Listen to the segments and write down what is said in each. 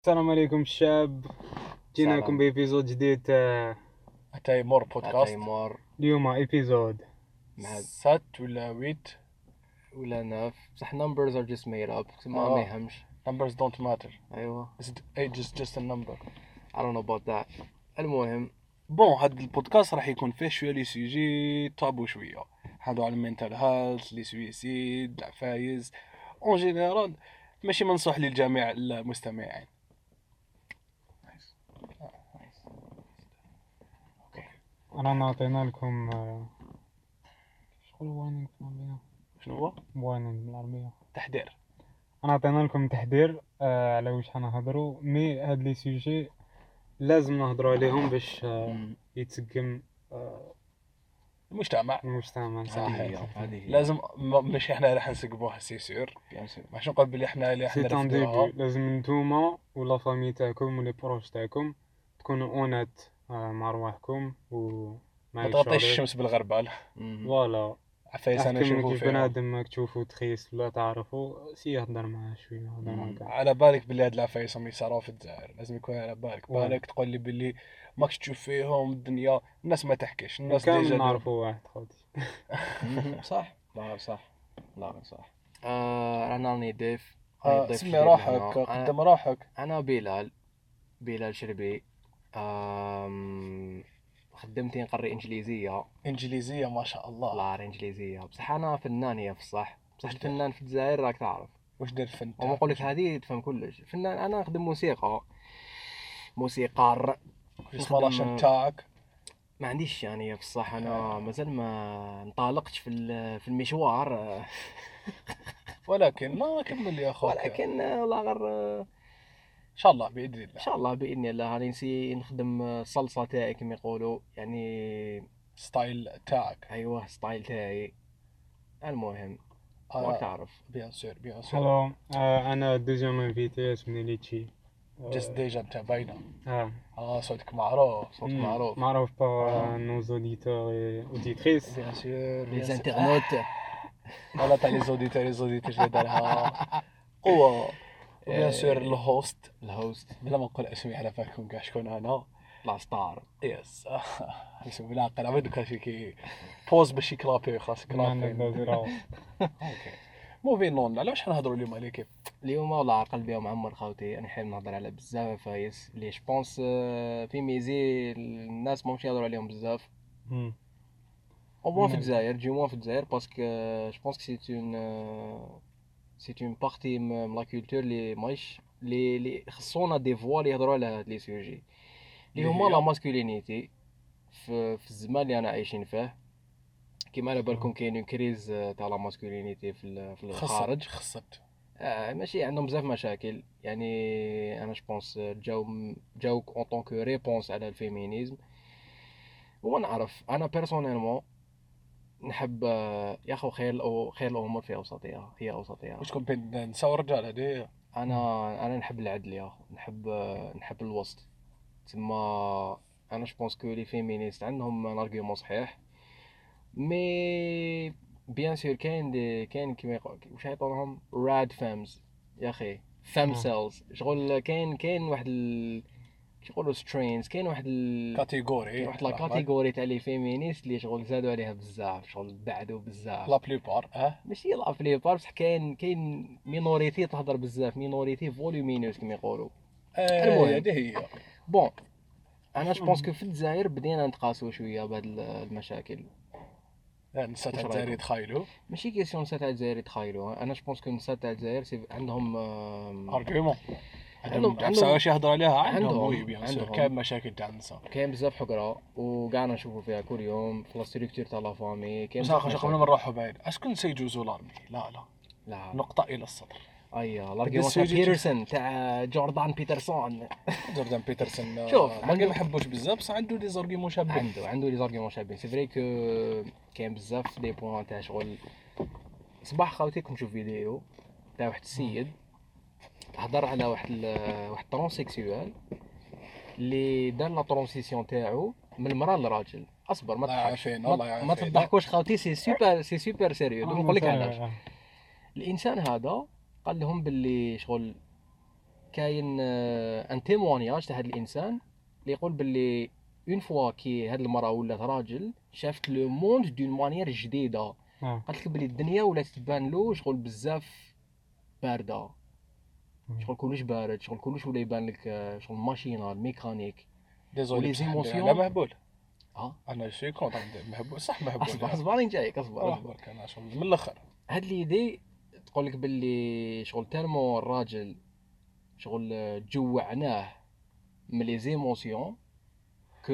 السلام عليكم الشاب جيناكم سلام. ب episode جديد تاع حتى مور بودكاست. تايمور اليوم episode. مع sept ولا huit؟ ولا neuf بصح numbers are just made up. ما آه. ما يهمش. Numbers don't matter. ايوا age is just a number? I don't know about that. المهم. bon هاد البودكاست راح يكون فيه شوية les sujets tabous شوية. هادو على ال mental health les suicides العفايز en général ماشي منصوح للجميع المستمعين. رانا عطينا لكم آه، شغل warning بالعربية شنو هو؟ warning بالعربية تحذير. أنا عطينا لكم تحذير آه، على واش حنهضروا mais هاد les sujets لازم نهضروا عليهم باش آه، يتسقم آه، المجتمع. المجتمع. صحيح. لازم ما- ماشي إحنا راح نسقبوها سي سور ماشي نقول بلي إحنا اللي إحنا سي لازم نتوما ولا فامي تاعكم ولا بروش تاعكم تكونوا اونات مع رواحكم ومع ما تغطيش. الشمس بالغربال. فوالا. عفايس أنا نشوفو كيف بنادم ماك تشوفو تخيس ولا تعرفو سي يهضر معاه شوية هضر على بالك باللي هاد العفايس هم يصاروا في الجزائر لازم يكون على بالك. بالك تقول لي باللي ماكش تشوف فيهم الدنيا. الناس ما تحكيش. الناس كامل déjà نعرفو واحد خوتي. صح. لا غير صح. لا غير صح. آه، رانا راني ضيف. راني آه، سمي روحك. قدم روحك. أنا بلال. بلال شربي. آم، خدمتي نقري إنجليزية. إنجليزية ما شاء الله. الله إنجليزية. بصح أنا فنان يا في الصح بصح وش الفنان في الجزائر راك تعرف. واش دير الفن وما نقول لك هذه تفهم كلش. فنان أنا نخدم موسيقى. موسيقار. واش اسمه راشن نخدم- تاعك ما عنديش يعني في الصح أنا مازال ما انطلقتش في في المشوار. ولكن ما كمل يا أخوك. ولكن والله غير ان شاء الله بإذن الله. إن شاء الله بإذن الله. راني نسي نخدم الصلصه تاعي كما يقولوا يعني ستايل تاعك. أيوه ستايل تاعي. المهم آه، راك تعرف؟ بيان سور بيان سور. هلو آه أنا دوزيام انفيتي اسمي ليتشي. جست ديجا انت باينة. آه. آه صوتك معروف صوتك مم، معروف. معروف با آه. نوز اوديتور اي اوديتريس بيان سور لي زانترنوت ولا تاع لي زوديتور لي زوديتور دارها قوة. وبيان سور. الهوست الهوست بلا ما نقول اسمي على بالكم كاع شكون أنا. لا ستار يس اسمي بلا عقل عبد دوكا كي بوز باش يكلابي خلاص كلابي. أوكي mais enfin non على واش حنهضروا اليوم على كيف اليوم والله على قلبي معمر خوتي. أنا حاب نهضر على بزاف. عفايس اللي je pense في ميزي. الناس ماهمش يهضروا عليهم بزاف. au moins في مم. الجزائر du moins في الجزائر parce que je pense c'est une c'est une partie من la culture اللي ماهيش اللي اللي خصونا des fois اللي يهضروا على هاد les sujets اللي اللي هما؟ la masculinité في, في الزمان اللي أنا عايشين فيه كيما على بالكم كاين une crise تاع la masculinité في في الخارج خصت آه ماشي عندهم بزاف مشاكل يعني أنا je pense جاو جاو en tant que réponse على ال féminisme وما نعرف أنا personnellement نحب آه، يا اخو خير الأو- خير الأمور في اوسطها هي اوسطها واش تكون بين النساء والرجال هادي. أنا أنا نحب العدل يا نحب آه، نحب الوسط. تما أنا je pense que les féministes عندهم un argument صحيح. mais bien sûr كاين des كاين كيما واش يعيطولهم radfems يا أخي فام مم. سيلز شغل كاين كاين واحد ال كي يقولوا سترينز كاين واحد ال catégorie واحد la catégorie تاع les féministes اللي شغل زادوا عليها بزاف شغل بعدوا بزاف. la plupart آه؟ ماشي la plupart بصح كاين كاين minorité تهضر بزاف minorité volumineuse كما يقولوا. المهم. المهم. هذه هي. bon أنا je pense que في الجزائر بدينا نتقاسوا شوية بهاد المشاكل. النساء تاع الجزائر؟ يتخايلوا ماشي question نساء تاع الجزائر يتخايلوا أنا je pense que النساء تاع الجزائر عندهم argument عندهم- عندهم عندهم واش يهضر عليها عندهم عندهم- oui bien sûr عندهم. كاين مشاكل تاع النساء كاين بزاف حقره وكاع نشوفوا فيها كل يوم في la structure تاع la famille كاين اخو قبل. ما نروحوا بعيد est-ce que النسا يجوزوا l'armée لا لا. لا. نقطة إلى السطر. et l'argument تاع ال sujet- بيترسون تاع جوردان بيترسون. جوردان بيترسون شوف، ما نحبوش بزاف بس عنده des arguments شابين. عنده عنده لي زارغيومون شابين. c'est vrai que كاين بزاف des points تاع شغل. صباح خاوتي كنت نشوف فيديو تاع واحد السيد. هضر على واحد ال- واحد transsexuel اللي دار la transition تاعو من المراه للراجل أصبر ما تضحكش ما-. تضحكوش خاوتي c'est super c'est super sérieux نقول لك علاش آه. الإنسان هذا قال لهم باللي شغل كاين un témoignage تاع هذا الإنسان اللي يقول باللي une fois que هاد المرأة ولات راجل شافت le monde d'une manière جديدة آه. قالت لك بلي الدنيا ولات تبان له شغل بزاف باردة. شغل كلش بارد شغل كلش ولا يبان لك شغل machinal mécanique désolé و les émotions. لا مهبول آه أنا je suis contre مهبول صح مهبول اصبر. اصبر راني جايك اصبر اصبر أنا شغل من الأخر. هاد l'idée تقول لك باللي شغل تالمو الراجل شغل آه، تجوعناه من les émotions que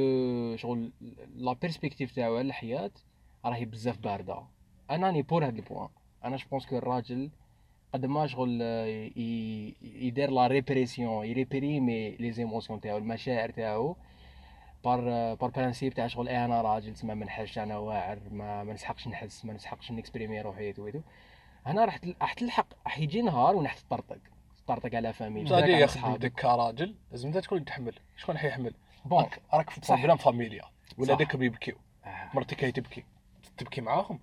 شغل la perspective تاعو على الحياة راهي بزاف باردة. أنا راني pour هاد ال point. أنا je pense que الراجل قد ما شغل يدير la répression يريبريمي les émotions تاعو المشاعر تاعو par par principe تاع شغل أنا راجل تسمى ما نحسش أنا واعر ما, ما نسحقش نحس ما نسحقش نكسبريمي روحي ويتو هنا راح راح تلحق راح يجي نهار وين راح تطرطق. تطرطق على فاميلتك صادق على يا أخي بدك كراجل لازم انت تكون تحمل شكون حيحمل bon راك راك في. problème familial ولا. داك بيبكيو. آه. مرتك هي تبكي. تبكي معاهم.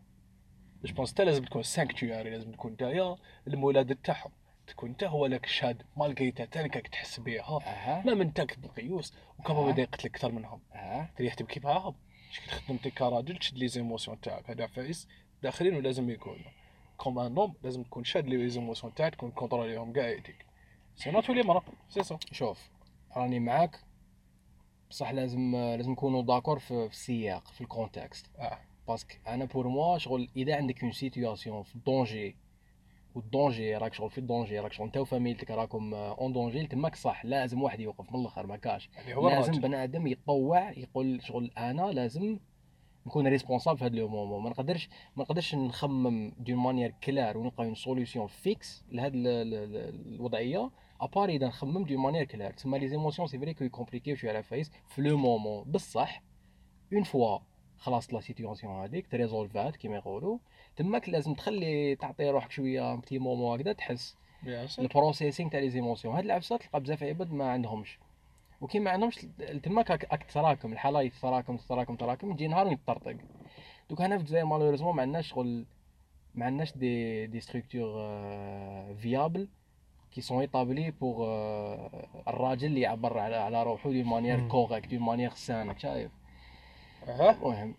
جو بونس انت لازم تكون سانكتواري لازم تكون نتايا المولاد تاعهم. تكون انت هو لك الشهاده مال قيتا تاني راك تحس بيها. ما من انت بالقيوس وكابا آه. بدا يقتلك أكثر منهم. تريح تبكي معاهم. شكل خدمتك كراجل تشد لي زيموسيون تاعك. هذا فايس داخلين ولازم يكونوا. كوم ان نوم لازم تكون شاد لي زيموسيون تاعك تكون كونتروليهم كاع يديك. سينو تولي مرا سي سا شوف راني معاك. بصح لازم لازم نكونوا داكور في, في السياق في الكونتكست آه. parce que أنا pour moi شغل اذا عندك une situation في ال danger وال danger راك شغل في ال danger راك شغل انت وفاميلتك راكم en danger تماك صح لازم واحد يوقف من الآخر ما كاش يعني لازم الراجل بني آدم يتطوع يقول شغل أنا لازم نكون responsable في هذا le moment ما نقدرش ما نقدرش نخمم d'une manière claire ونلقى une solution fixe لهاد ال- ال- ال- الوضعيه à part اذا نخمم d'une manière claire تسمى les émotions c'est vrai que يكومبليكيو شوية على فايس في le moment بصح une fois خلاص la situation هذيك تريزولفات كيما يقولوا. تماك لازم تخلي تعطي روحك شوية petit moment هكذا تحس ال processing تاع les émotions هاد العفسة تلقى بزاف عباد ما عندهمش. وكي ما عندهمش تماك راك راك تتراكم الحاله تتراكم تتراكم تتراكم يجي نهار ويطرطق دوك هنا في الجزائر malheureusement ما عندناش شغل ما عندناش des des structures fiables qui sont établies pour الراجل اللي يعبر على على روحو دون مانيير. كوريكت دون مانيير سانه شايف؟ ها المهم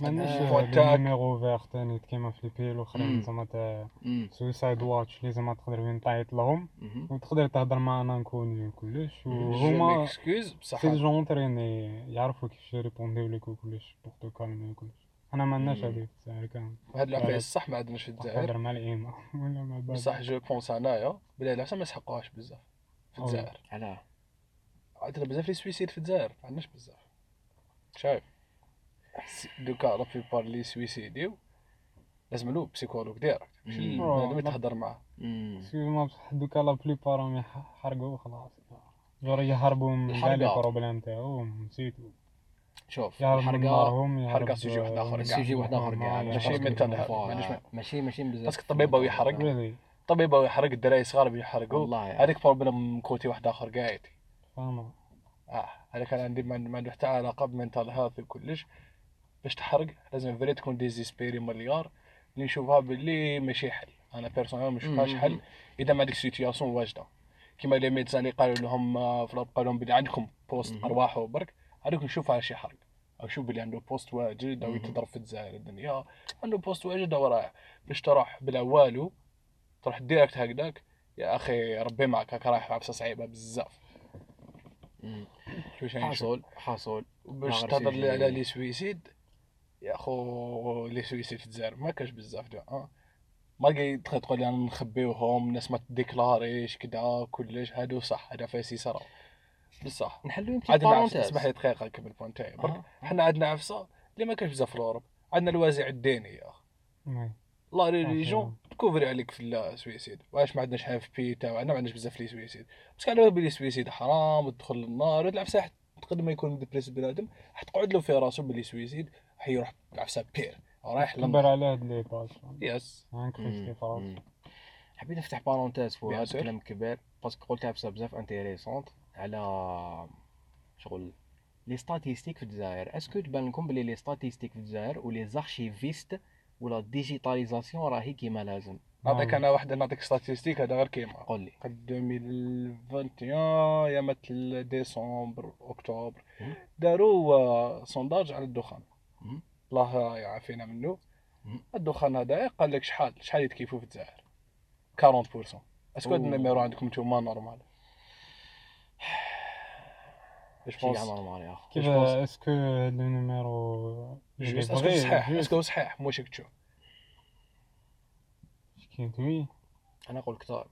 ما عندناش فوتاك. دي نيميرو فيغ تاني كيما في البيل مم. الاخرين زعما تاع. سويسايد واتش اللي زعما تقدر وين تعيط لهم. وتقدر تهضر مع ان انكوني وكلش وهما ميكسكوز بصح. سي جون يعني يعرفوا كيفاش يريبونديو لك وكلش بوغ تو كالمي وكلش أنا ما عندناش. هذيك في الجزائر كامل هاد العفايس صح ما عندناش في تهضر الجزائر مع الايما ولا مع الباب بصح جو pense انايا بلي العفسه ما يسحقوهاش بزاف في أوه. الجزائر علاه عندنا بزاف les suicides في الجزائر ما عندناش بزاف. شايف؟ دوكا la plupart لي سويسيديو لازم له psychologue ديالك ماشي مم. بنادم لا. يتهضر معاه. بصح دوكا la plupart راهم يحرقوا خلاص. جور يهربوا من كاع لي الحرقة. problème تاعهم نسيتو. شوف يهرب حرقة sujet واحد آخر كاع. sujet واحد آخر كاع ما- ماشي parce que- من تنهار، voilà. مانيش- ماشي ماشي بزاف parce que الطبيب يحرق. الطبيب يحرق الدراري صغار يحرقوا والله. هذيك problème côté واحد آخر قاعد. فاهمة. آه هذا كان عندي ما ما عنده حتى علاقة ب mental health وكلش. باش تحرق لازم vraiment تكون désespéré مليار اللي نشوفها باللي ماشي حل. أنا personnel ما نشوفهاش حل. إذا ما عندك situation واجدة. كيما les médecins اللي قالوا لهم آه، قالوا لهم بلي عندكم poste. أرواح وبرك. هذوك نشوف على شي حرق. أو شوف بلي عنده poste واجد أو. يتضرب في الجزائر الدنيا. عنده poste واجد أو رايح. باش تروح بلا والو تروح direct هكذاك يا أخي ربي معك راك رايح عفسه صعيبة بزاف. حاصل حاصل باش تهضر. les على les suicides يا خو les suicides في الجزائر ما كاش بزاف de آه ما تقدر تقول أنا نخبيوهم الناس ما تديكلاريش كدا كلش هادو صح هذا فاسي صرا بصح. نحلو يمكن عندنا عفسة. اسمح لي دقيقة نكمل point تاعي برك. حنا عندنا عفسة اللي ما كاش بزاف في ال Europe. عندنا الوازع الديني يا oui. la religion. تكوفري عليك في ال suicide واش ما عندناش حاجة في بيتا وعندنا ما عندناش بزاف les suicides. بس كان بلي ال suicide حرام وتدخل للنار العفسة حت- قد ما يكون dépressif بنادم حتقعد له في راسو بلي suicide. حيروح بعفسه بير رايح كبر للنار على هاد les pages يس هانك. حبيت نفتح parenthèse في هذا. الكلام الكبير parce que قلت عفسه بزاف intéressante على شغل les statistiques في الجزائر est-ce que تبان لكم بلي les statistiques في الجزائر و les archivistes و la digitalisation راهي كيما لازم نعطيك آه. أنا واحد نعطيك statistique هذا غير كيما قول لي قد 2021 يا مثل ديسمبر أكتوبر. داروا آه، sondage على الدخان. الله يعافينا منه. الدخان هذا قال لك شحال شحال يتكيفوا في الجزائر؟ 40% est-ce que هاد. ال numéro عندكم نتوما normal je كاع pense كيف je pense est-ce que le numéro est-ce que صحيح est-ce que صحيح واش راك تشوف oui أنا نقول كثار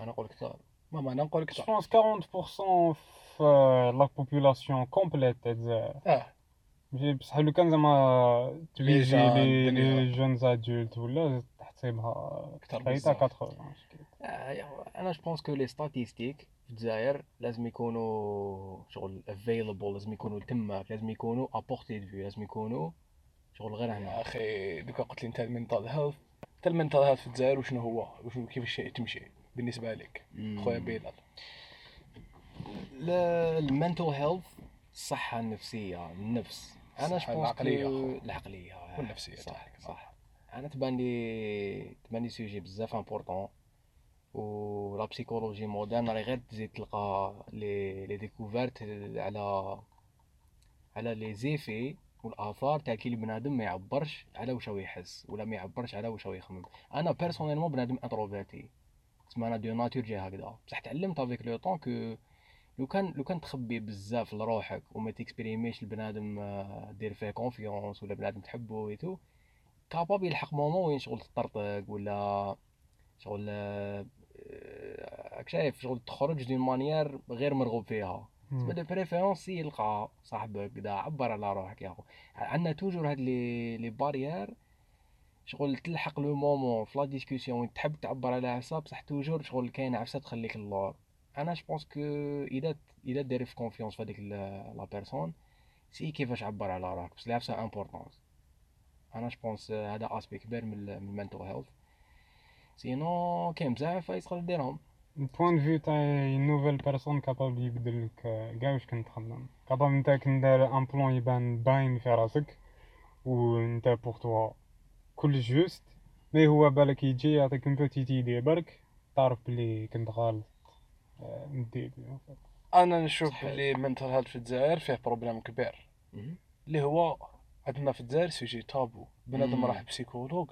أنا نقول كثار ماما أنا نقول لك Je pense 40% في la population complète تاع الجزائر آه. بصح لو كان زعما jeunes، les. les jeunes adultes ولا تحسبها أكثر حيت بزاف. 80 آه، يا- أنا je pense que les statistiques في الجزائر لازم يكونوا شغل available لازم يكونوا تماك لازم يكونوا à portée de لازم يكونوا شغل غير يا هنا أخي دوكا قلت لي أنت ال mental health أنت ال mental health في الجزائر وشنو هو؟ وشنو كيفاش تمشي بالنسبة لك؟ خويا بلال ال mental health الصحة النفسية النفس. أنا je العقلية العقلية أخو. العقلية آه، والنفسية صح تاعك. صح. أنا تبان لي تبان لي sujet بزاف important و la psychologie moderne راهي غير تزيد تلقى les les découvertes على على les effets والاثار تاع كي البنادم ما يعبرش على واش هو يحس ولا ما يعبرش على واش هو يخمم. أنا personnellement بنادم introverti تسمى أنا de nature جاي هكذا. بصح تعلمت avec le temps que لو كان لو كان تخبي بزاف لروحك وما تكسبريميش البنادم آه، دير فيه confiance ولا بنادم تحبه و t'es capable يلحق moment وين شغل تطرطق ولا شغل آه، آه، راك شايف؟ شغل تخرج d'une manière غير مرغوب فيها. تسمى de préférence يلقى صاحبك كدا عبر على روحك يا أخو. عندنا toujours هاد les les barrières شغل تلحق le moment في la discussion وين تحب تعبر على عفسه بصح toujours شغل كاينة عفسة تخليك اللور أنا je pense que إذا إذا دير في confiance في هذيك la personne c'est كيفاش عبر على روحك بس العفسه importante أنا je pense هذا aspect كبير من ال mental health sinon كاين بزاف يقدر ديرهم. ال point de vue تاع nouvelle personne capable يبدل لك كاع واش كنت تخدم capable نتا كن دار un plan يبان باين في راسك ونتا pour toi كل juste mais هو بالك يجي يعطيك une petite idée برك تعرف بلي كنت غلط أنا نشوف صحيح. بلي mental health في الجزائر فيه problème كبير. اللي هو عندنا في الجزائر sujet tabou بنادم. راح psychologue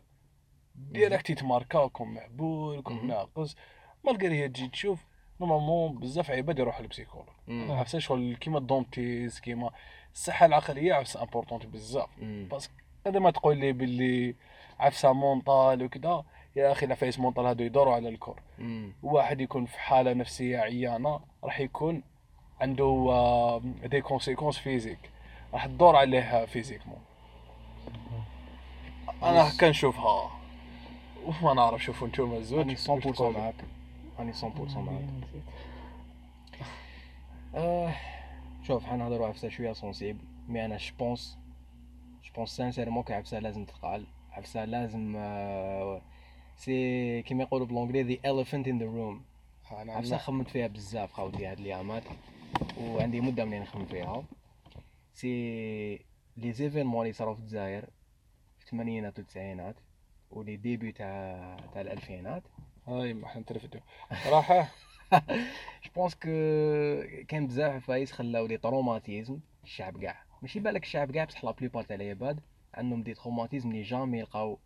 direct يتماركا كون معبول كون. ناقص malgré هي تجي تشوف normalement بزاف عباد يروحوا لل psychologue. عفسه شغل كيما ال dentiste كيما الصحة العقلية عفسه importante بزاف. parce que هذا ما تقول لي باللي عفسه mental وكذا يا أخي العفايس mental هادو يدوروا على ال corps. واحد يكون في حالة نفسية عيانة راح يكون عنده des conséquences physiques راح تدور عليه physiquement أنا هكا نشوفها وما نعرف شوفوا نتوما الزوج. راني 100% معاك. راني 100% معاك. آه شوف حنهضروا عفسه شوية sensible mais أنا je pense je pense sincèrement que عفسه لازم تقال عفسه لازم آه c'est كيما يقولوا ب l'anglais the elephant in the room. عفسه خممت فيها بزاف خاوتي هاد الايامات وعندي مدة منين نخمم فيها. سي les événements اللي صاروا في الجزائر في الثمانينات والتسعينات و les débuts تاع تاع الألفينات. هاي ما إحنا نترفدوا راح je pense que كاين بزاف عفايس خلاو les traumatismes الشعب كاع. ماشي بالك الشعب كاع بصح la plupart تاع العباد عندهم des traumatismes لي jamais يلقاو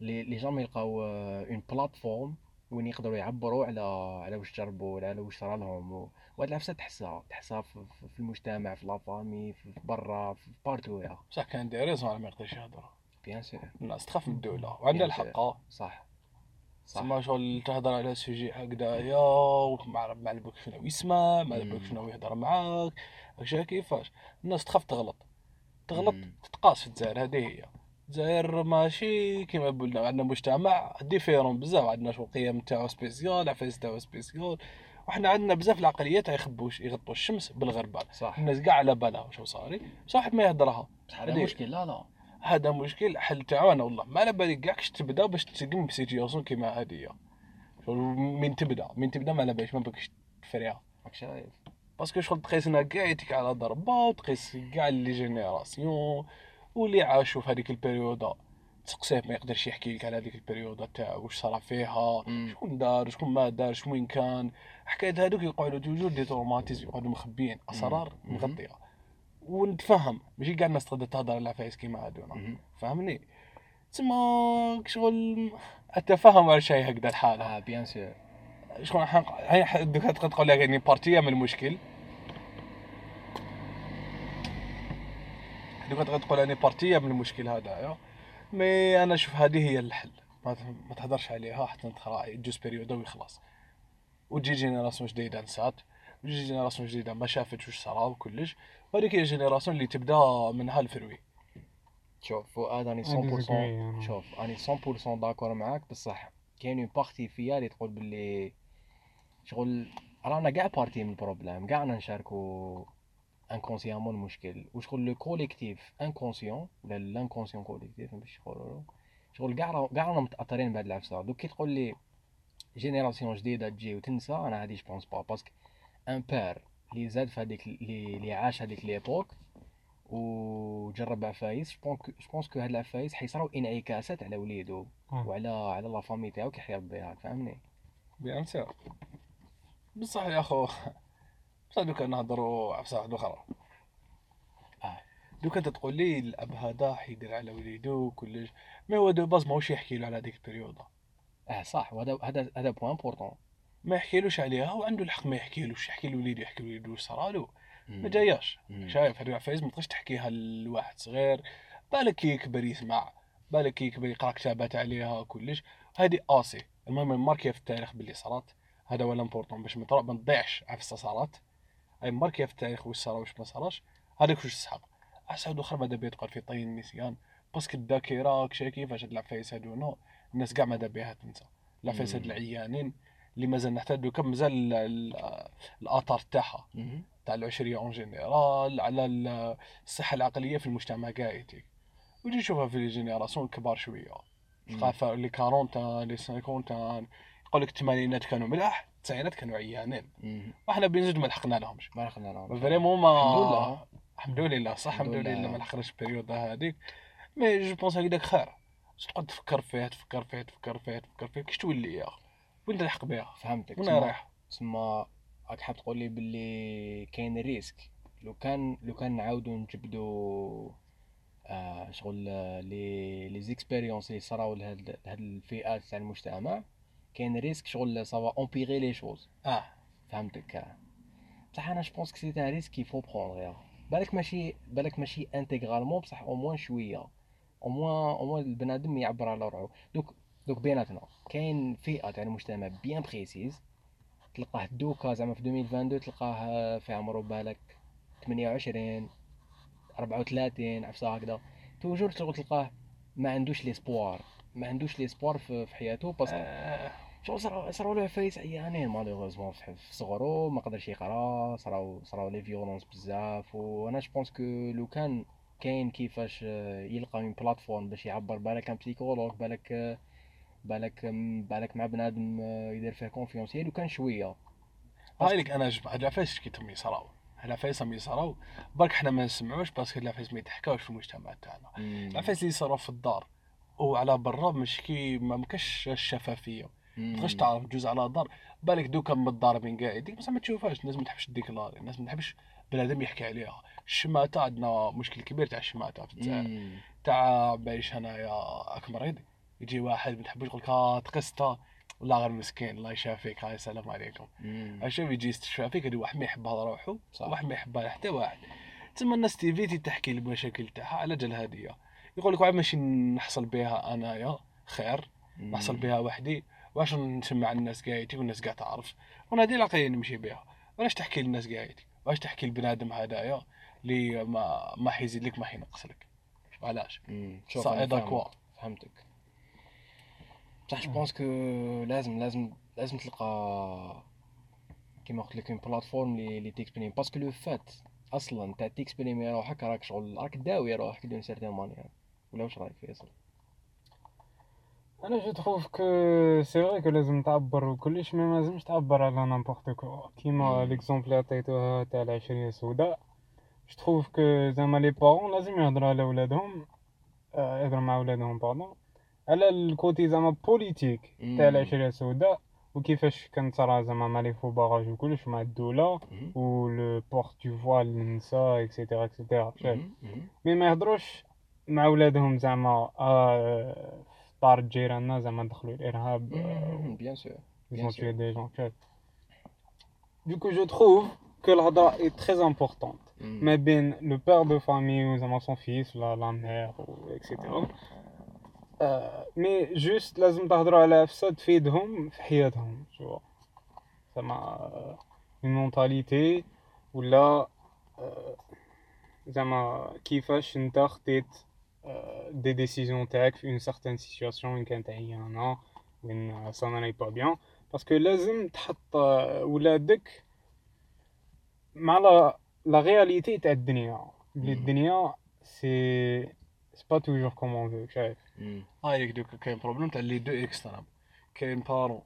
لي jamais يلقاو une plateforme وين يقدروا يعبروا على على واش جربوا ولا على واش صرا لهم. وهاد العفسه تحسها تحسها في, المجتمع في la famille في برا في partout يا بصح كان des raisons على ما يقدرش يهضر bien sûr الناس تخاف من الدولة. وعندها. الحق. صح. صح. تسمى شغل تهضر على sujet هكذايا وما ما على بالك شنو يسمع على بالك مم. شنو يهضر معاك. كيفاش؟ الناس تخاف تغلط. تغلط مم. تتقاس في الجزائر هذه هي. الجزائر ماشي كيما قلنا عندنا مجتمع différent بزاف. عندنا شغل القيم تاعو spécial عفايس تاعو spécial وحنا عندنا بزاف العقليات يخبوش يغطوا الشمس بالغربال. صح. الناس كاع على بالها واش صاري؟ واحد ما يهضرها بصح هذا مشكل لا لا. هذا مشكل الحل تاعو أنا والله. ما على بالي كاع كش تبدأ باش تسقم ب situation كيما هذه من تبدأ؟ من تبدأ ما على باليش ما بكش تفريها. راك شايف. parce que شغل تقيسنا كاع يتك على ضربه وتقيس كاع les générations واللي عاشوا في هذيك ال période تسقسيه ما يقدرش يحكي لك على هذيك ال période تاعو واش صرا فيها. شكون دار شكون ما دارش وين كان. حكاية هذوك يقعدوا toujours des traumatismes يقعدوا مخبيين. أسرار. مغطية. ونتفهم. ماشي كاع الناس تقدر تهضر على العفايس كيما مهم. فهمني؟ تسمى شغل التفاهم على شيء هكذا الحالة. آه bien sûr شكون حق هاي ح- دوك تقدر تقول لك يعني partie من المشكل. دوك تقدر تقول يعني partie من المشكل هذا mais أنا أشوف هذه هي الحل. ما ت- ما تهدرش عليها حتى تخرا يجوز période ويخلص وتجي génération جديدة نسات وتجي génération جديدة ما شافتش واش صرا وكلش. وهذيك هي ال génération اللي تبدا منها الفروي شوف فؤاد disagree 100% أنا. شوف راني 100% d'accord معاك بصح كاين une partie فيا اللي تقول باللي شغل رانا كاع partie من ال problème كاع رانا نشاركو inconsciemment المشكل وشغل le collectif inconscient ولا l'inconscient collectif باش يقولوا شغل كاع كاع رانا متاثرين بهاد العفسه دوك كي تقول لي génération جديده تجي وتنسى أنا هادي je pense pas parce que un père اللي زاد في هذيك اللي اللي عاش هذيك l'époque وجرب عفايس je pense que هاد العفايس حيصراو انعكاسات على وليدو. وعلى على la famille تاعو كي حيربي هاك فهمني bien sûr بصح يا اخو بصح دوكا نهضروا عفسه واحدة أخرى. آه. دوكا أنت تقول لي الأب هذا حيدير على وليدو كلش mais هو de base ماهوش يحكي له على هذيك ال période. آه صح. وهذا هذا هذا point important ما يحكيلوش عليها وعنده الحق ما يحكيلوش يحكي لوليدو يحكي لوليدو واش صرالو ما جاياش. شايف هذه العفايس ما تقدرش تحكيها لواحد صغير. بالك كي يكبر يسمع. بالك كي يكبر يقرأ كتابات عليها كلش هذه آسي. المهم marqué في التاريخ باللي صارت. هذا هو ال important باش ما تضيعش عفسة صارت. أي marqué في التاريخ واش صار واش ما صارش هذاك واش تسحق أحسن آخر ماذا بيا تقال في طي النسيان parce que الذاكرة كشي كيفاش هاد العفايس هادو نو الناس كاع ماذا بيها تنسى العفايس هاد. العيانين اللي مازال نحتاج دوكا مازال ال- ال- الآثار تاعها. تاع العشرية en général على ال- الصحة العقلية في المجتمع كاعيتي وتجي تشوفها في les générations الكبار شوية. تلقى في لي 40 لي 50 يقول لك الثمانينات كانوا ملاح. التسعينات كانوا عيانين. وحنا بنزيد ما لحقنا لهمش. ما لقنا لهم vraiment ما الحمد لله. الحمد لله صح الحمد لله. ما لحقناش ال période هذيك. mais je pense هكذاك خير. تقعد تفكر فيه تفكر فيه تفكر فيه تفكر فيه كيش تولي يا أخي؟ وين تلحق بها؟ فهمتك. وين رايح؟ تسمى راك حاب تقول لي باللي كاين risque. لو كان لو كان نعاودو نجبدو آه شغل آه، les les expériences اللي صراو لهاد الفئات تاع المجتمع كاين risque شغل ça va empirer les choses آه. فهمتك. بصح أنا je pense que c'est un risque il faut prendre بالك ماشي بالك ماشي intégralement بصح au moins شوية. au moins au moins البنادم يعبر على روحو دوك دوك بيناتنا كاين فئة تاع المجتمع bien précise تلقاه دوكا زعما في 2022 تلقاه في عمره بالك 28 34 عفسة هكذا. toujours تلقاه ما عندوش l'espoir ما عندوش l'espoir في في حياته parce que شغل صراو صراو له عفايس عيانين malheureusement في في صغرو ما قدرش يقرأ صراو صراو les violences بزاف وأنا je pense que لو كان كاين كيفاش يلقى من plateforme باش يعبر بالك un psychologue بالك بالك بالك مع بنادم يدير فيه confiance لو كان شوية. هاي لك أنا هاد العفايس كي تم يصراو هاد العفايس هم يصراو برك حنا ما نسمعوش parce que العفايس ما يتحكاوش في المجتمع تاعنا. العفايس اللي يصراو في الدار وعلى برا مش كي ما مكاش الشفافية. تقدرش تعرف جوز على دار بالك دوكا من الدار بين قاعدين بصح ما تشوفهاش. الناس ما تحبش ت déclarer الناس ما تحبش بنادم يحكي عليها. الشماتة عندنا مشكل كبير تاع الشماتة في الجزائر مم. تاع بايش انايا راك مريض يجي واحد ما تحبش يقول لك آه تقسطه والله غير مسكين. الله يشافيك. هاي السلام عليكم. مم. شوف يجي يستشفى فيك هذا واحد ما يحبها روحه. واحد ما يحبها حتى واحد. تسمى الناس ت éviter تحكي المشاكل تاعها على جال هادية. يقول لك واحد ماشي نحصل بها أنايا خير. نحصل بها وحدي. واش نسمع الناس قايتي والناس قاع تعرف. وأنا هذه العقليه نمشي بها. واش تحكي للناس قايتي واش تحكي لبنادم هذايا اللي ما ما حيزيد لك ما حينقص لك؟ علاش مم. شوف صا أنا أيضا فاهمك. quoi فهمتك. بصح je pense que لازم لازم لازم تلقى كيما قلت لك une plateforme اللي اللي ت exprime parce que le fait أصلا تاع ت exprimer روحك راك شغل راك داوي روحك d'une certaine manière ولا واش رايك فيصل؟ أنا je trouve que c'est vrai que لازم تعبر وكلش mais ما لازمش تعبر على n'importe quoi كيما مم. l'exemple اللي عطيتوها تاع العشرية السوداء je trouve que زعما les parents لازم يهضروا على ولادهم آه، يهضروا مع ولادهم pardon على ال côté زعما politique تاع مم. العشرية السوداء وكيفاش كانت صرا زعما مع les faux barrages وكلش مع الدولة مهم. و le port de voile للنساء et cetera et cetera شايف مهم. مهم. mais ما يهضروش مع ولادهم زعما آه في دار جيراننا زعما دخلوا الارهاب مهم. bien sûr ils ont tué des gens tu vois. Du coup, je trouve que الهدرة est très importante. مم. ما بين le père de famille وزعما son fils ولا la mère et cetera mais juste لازم تهضروا على عفسه تفيدهم في حياتهم شو زعما une mentalité ولا آه، زعما كيفاش انت خديت des décisions تاعك في une certaine situation وين كانت عيانه وين ça n'est pas bien parce que لازم تحط ولادك مع la la réalité تاع الدنيا بلي. الدنيا c'est c'est pas toujours comme on veut شايف. هايك دوكا كاين problème تاع les deux extrêmes كاين parent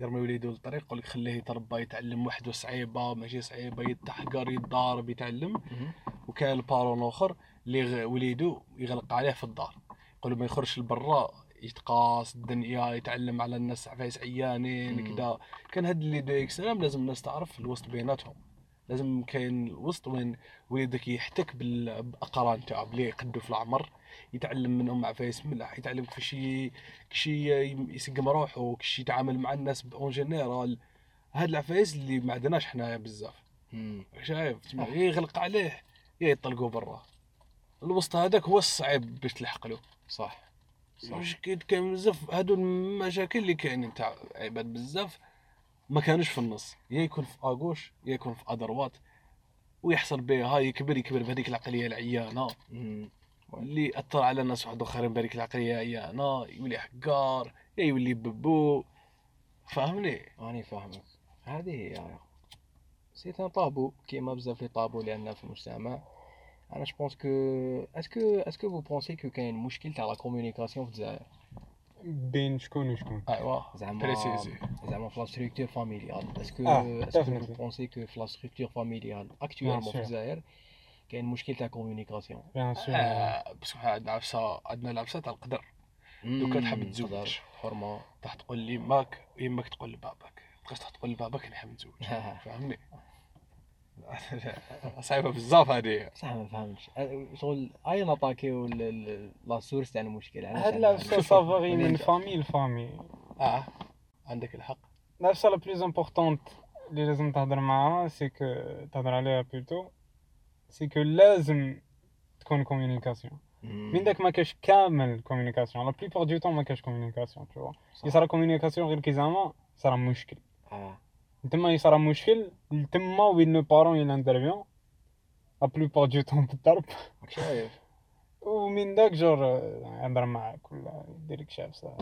يرمي وليدو للطريق يقول لك خليه يتربى يتعلم وحده صعيبة ماشي صعيبة يتحقر يتضارب يتعلم. وكاين ال parent اخر اللي وليدو يغلق عليه في الدار. يقول ما يخرجش لبرا يتقاس الدنيا يتعلم على الناس عفايس عيانين. كذا كان هاد les deux extrêmes لازم الناس تعرف الوسط بيناتهم. لازم كاين الوسط وين وليدك يحتك بال- باقران تاعو بلي يقدو في العمر يتعلم منهم عفايس ملح يتعلم كيفاش ي- كيفاش ي- يسقم روحو كيفاش يتعامل مع الناس en général هاد العفايس اللي ما عندناش حنايا بزاف. شايف؟ يغلق عليه يا يطلقوه برا. الوسط هذاك هو الصعيب باش تلحق له. صح. صح. مش كاين كاين بزاف هادو المشاكل اللي كاينين تاع عباد بزاف ما كانوش في النص. يا يكون في à gauche يا يكون في à droite ويحصل به هاي يكبر يكبر بهذيك العقلية العيانة. اللي أثر على الناس واحد آخرين بهذيك العقلية عيانه يولي حقار يا يولي ببو. فاهمني راني فاهمك. هذه هي يا أخي. c'est un tabou كيما بزاف les tabous اللي عندنا في المجتمع أنا je pense que est-ce que est-ce que faut penser que كاين مشكل تاع la communication في الجزائر بين شكون وشكون ايوا زعما زعما في la structure familiale est-ce que est-ce que. faut penser que في la structure familiale في الجزائر كاين مشكل تاع communication bien sûr إحنا عندنا عفسه عندنا العفسه تاع القدر. دوكا تحب تزوج. حرمة. راح تقول لي ماك يمك تقول لباباك؟ تبقاش تقول لباباك أنا حاب نتزوج. فهمني؟ صعيبه بزاف هذه. صح ما فهمتش. شغل اين ن attaquer و ال- ال- la source تاع المشكل هاد العفسه ça varie من famille ل famille آه عندك الحق. العفسه la plus importante اللي لازم تهضر معاها c'est que تهضر عليها plutôt. c'est que لازم تكون communication. من داك ما كاش كامل communication la plupart du temps ما كاش communication تو. يصرا communication غير كي زعما صرا مشكل. آه. تما يصرا مشكل تما وين les parents ils interviennent la plupart du temps بالضرب شايف ومن داك jour يهضر معاك ولا يدير لك عفسه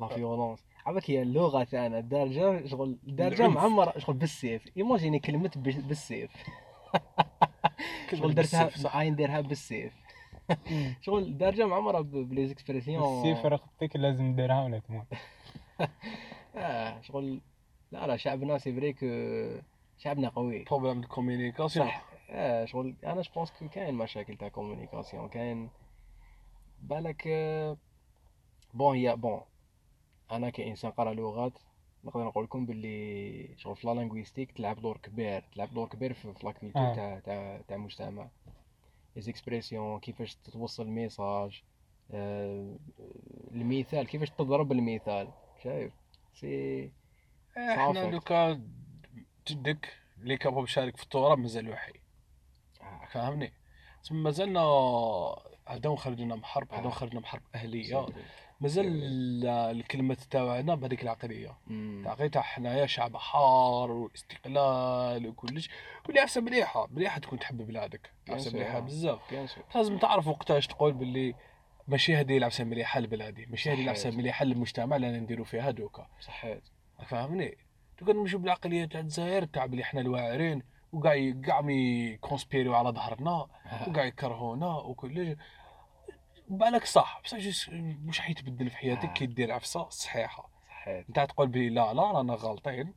la violence عباك هي اللغة تاعنا الدارجه شغل الدارجه. معمر شغل بالسيف imaginez كلمه بالسيف شغل درتها بالسيف، صح. عاين ديرها بالسيف شغل الدارجه معمره ب- ب les expressions السيف رقبتك لازم ديرها ولا تموت آه شغل لا لا شعبنا c'est vrai que شعبنا قوي. problème de communication صح. آه شغل أنا je pense que كاين مشاكل تاع communication كاين بالك آه، bon هي bon أنا كإنسان قرأ لغات نقدر نقول لكم باللي شغل في la linguistique تلعب دور كبير تلعب دور كبير في في la culture آه. تاع تاع تاع المجتمع. les expressions كيفاش توصل message آه، المثال كيفاش تضرب المثال شايف؟ سي إحنا صافي. دوكا جدك اللي كان بغى يشارك في التراب مازال وحي آه، فاهمني؟ تسمى مازالنا هذا خرجنا من حرب هذا آه. خرجنا من حرب اهليه مازال ال- الكلمة تاعنا بهذيك العقلية. مم. تاع حنايا شعب حار واستقلال وكلش. واللي عفسه مليحة مليحة تكون تحب بلادك. عفسه. مليحة بزاف. لازم تعرف وقتاش تقول باللي ماشي هذه العفسه مليحة لبلادي ماشي هذه. العفسه مليحة للمجتمع اللي أنا نديرو فيها دوكا صحيت فاهمني دوكا نمشيو بالعقلية تاع الجزائر تاع بلي حنا الواعرين وكاع ي- كاع يكونسبيريو على ظهرنا وكاع يكرهونا وكل بالك صح بصح مش حيتبدل في حياتك آه. كي دير عفسة صحيحة. صحيت انت تقول بلي لا لا رانا غالطين.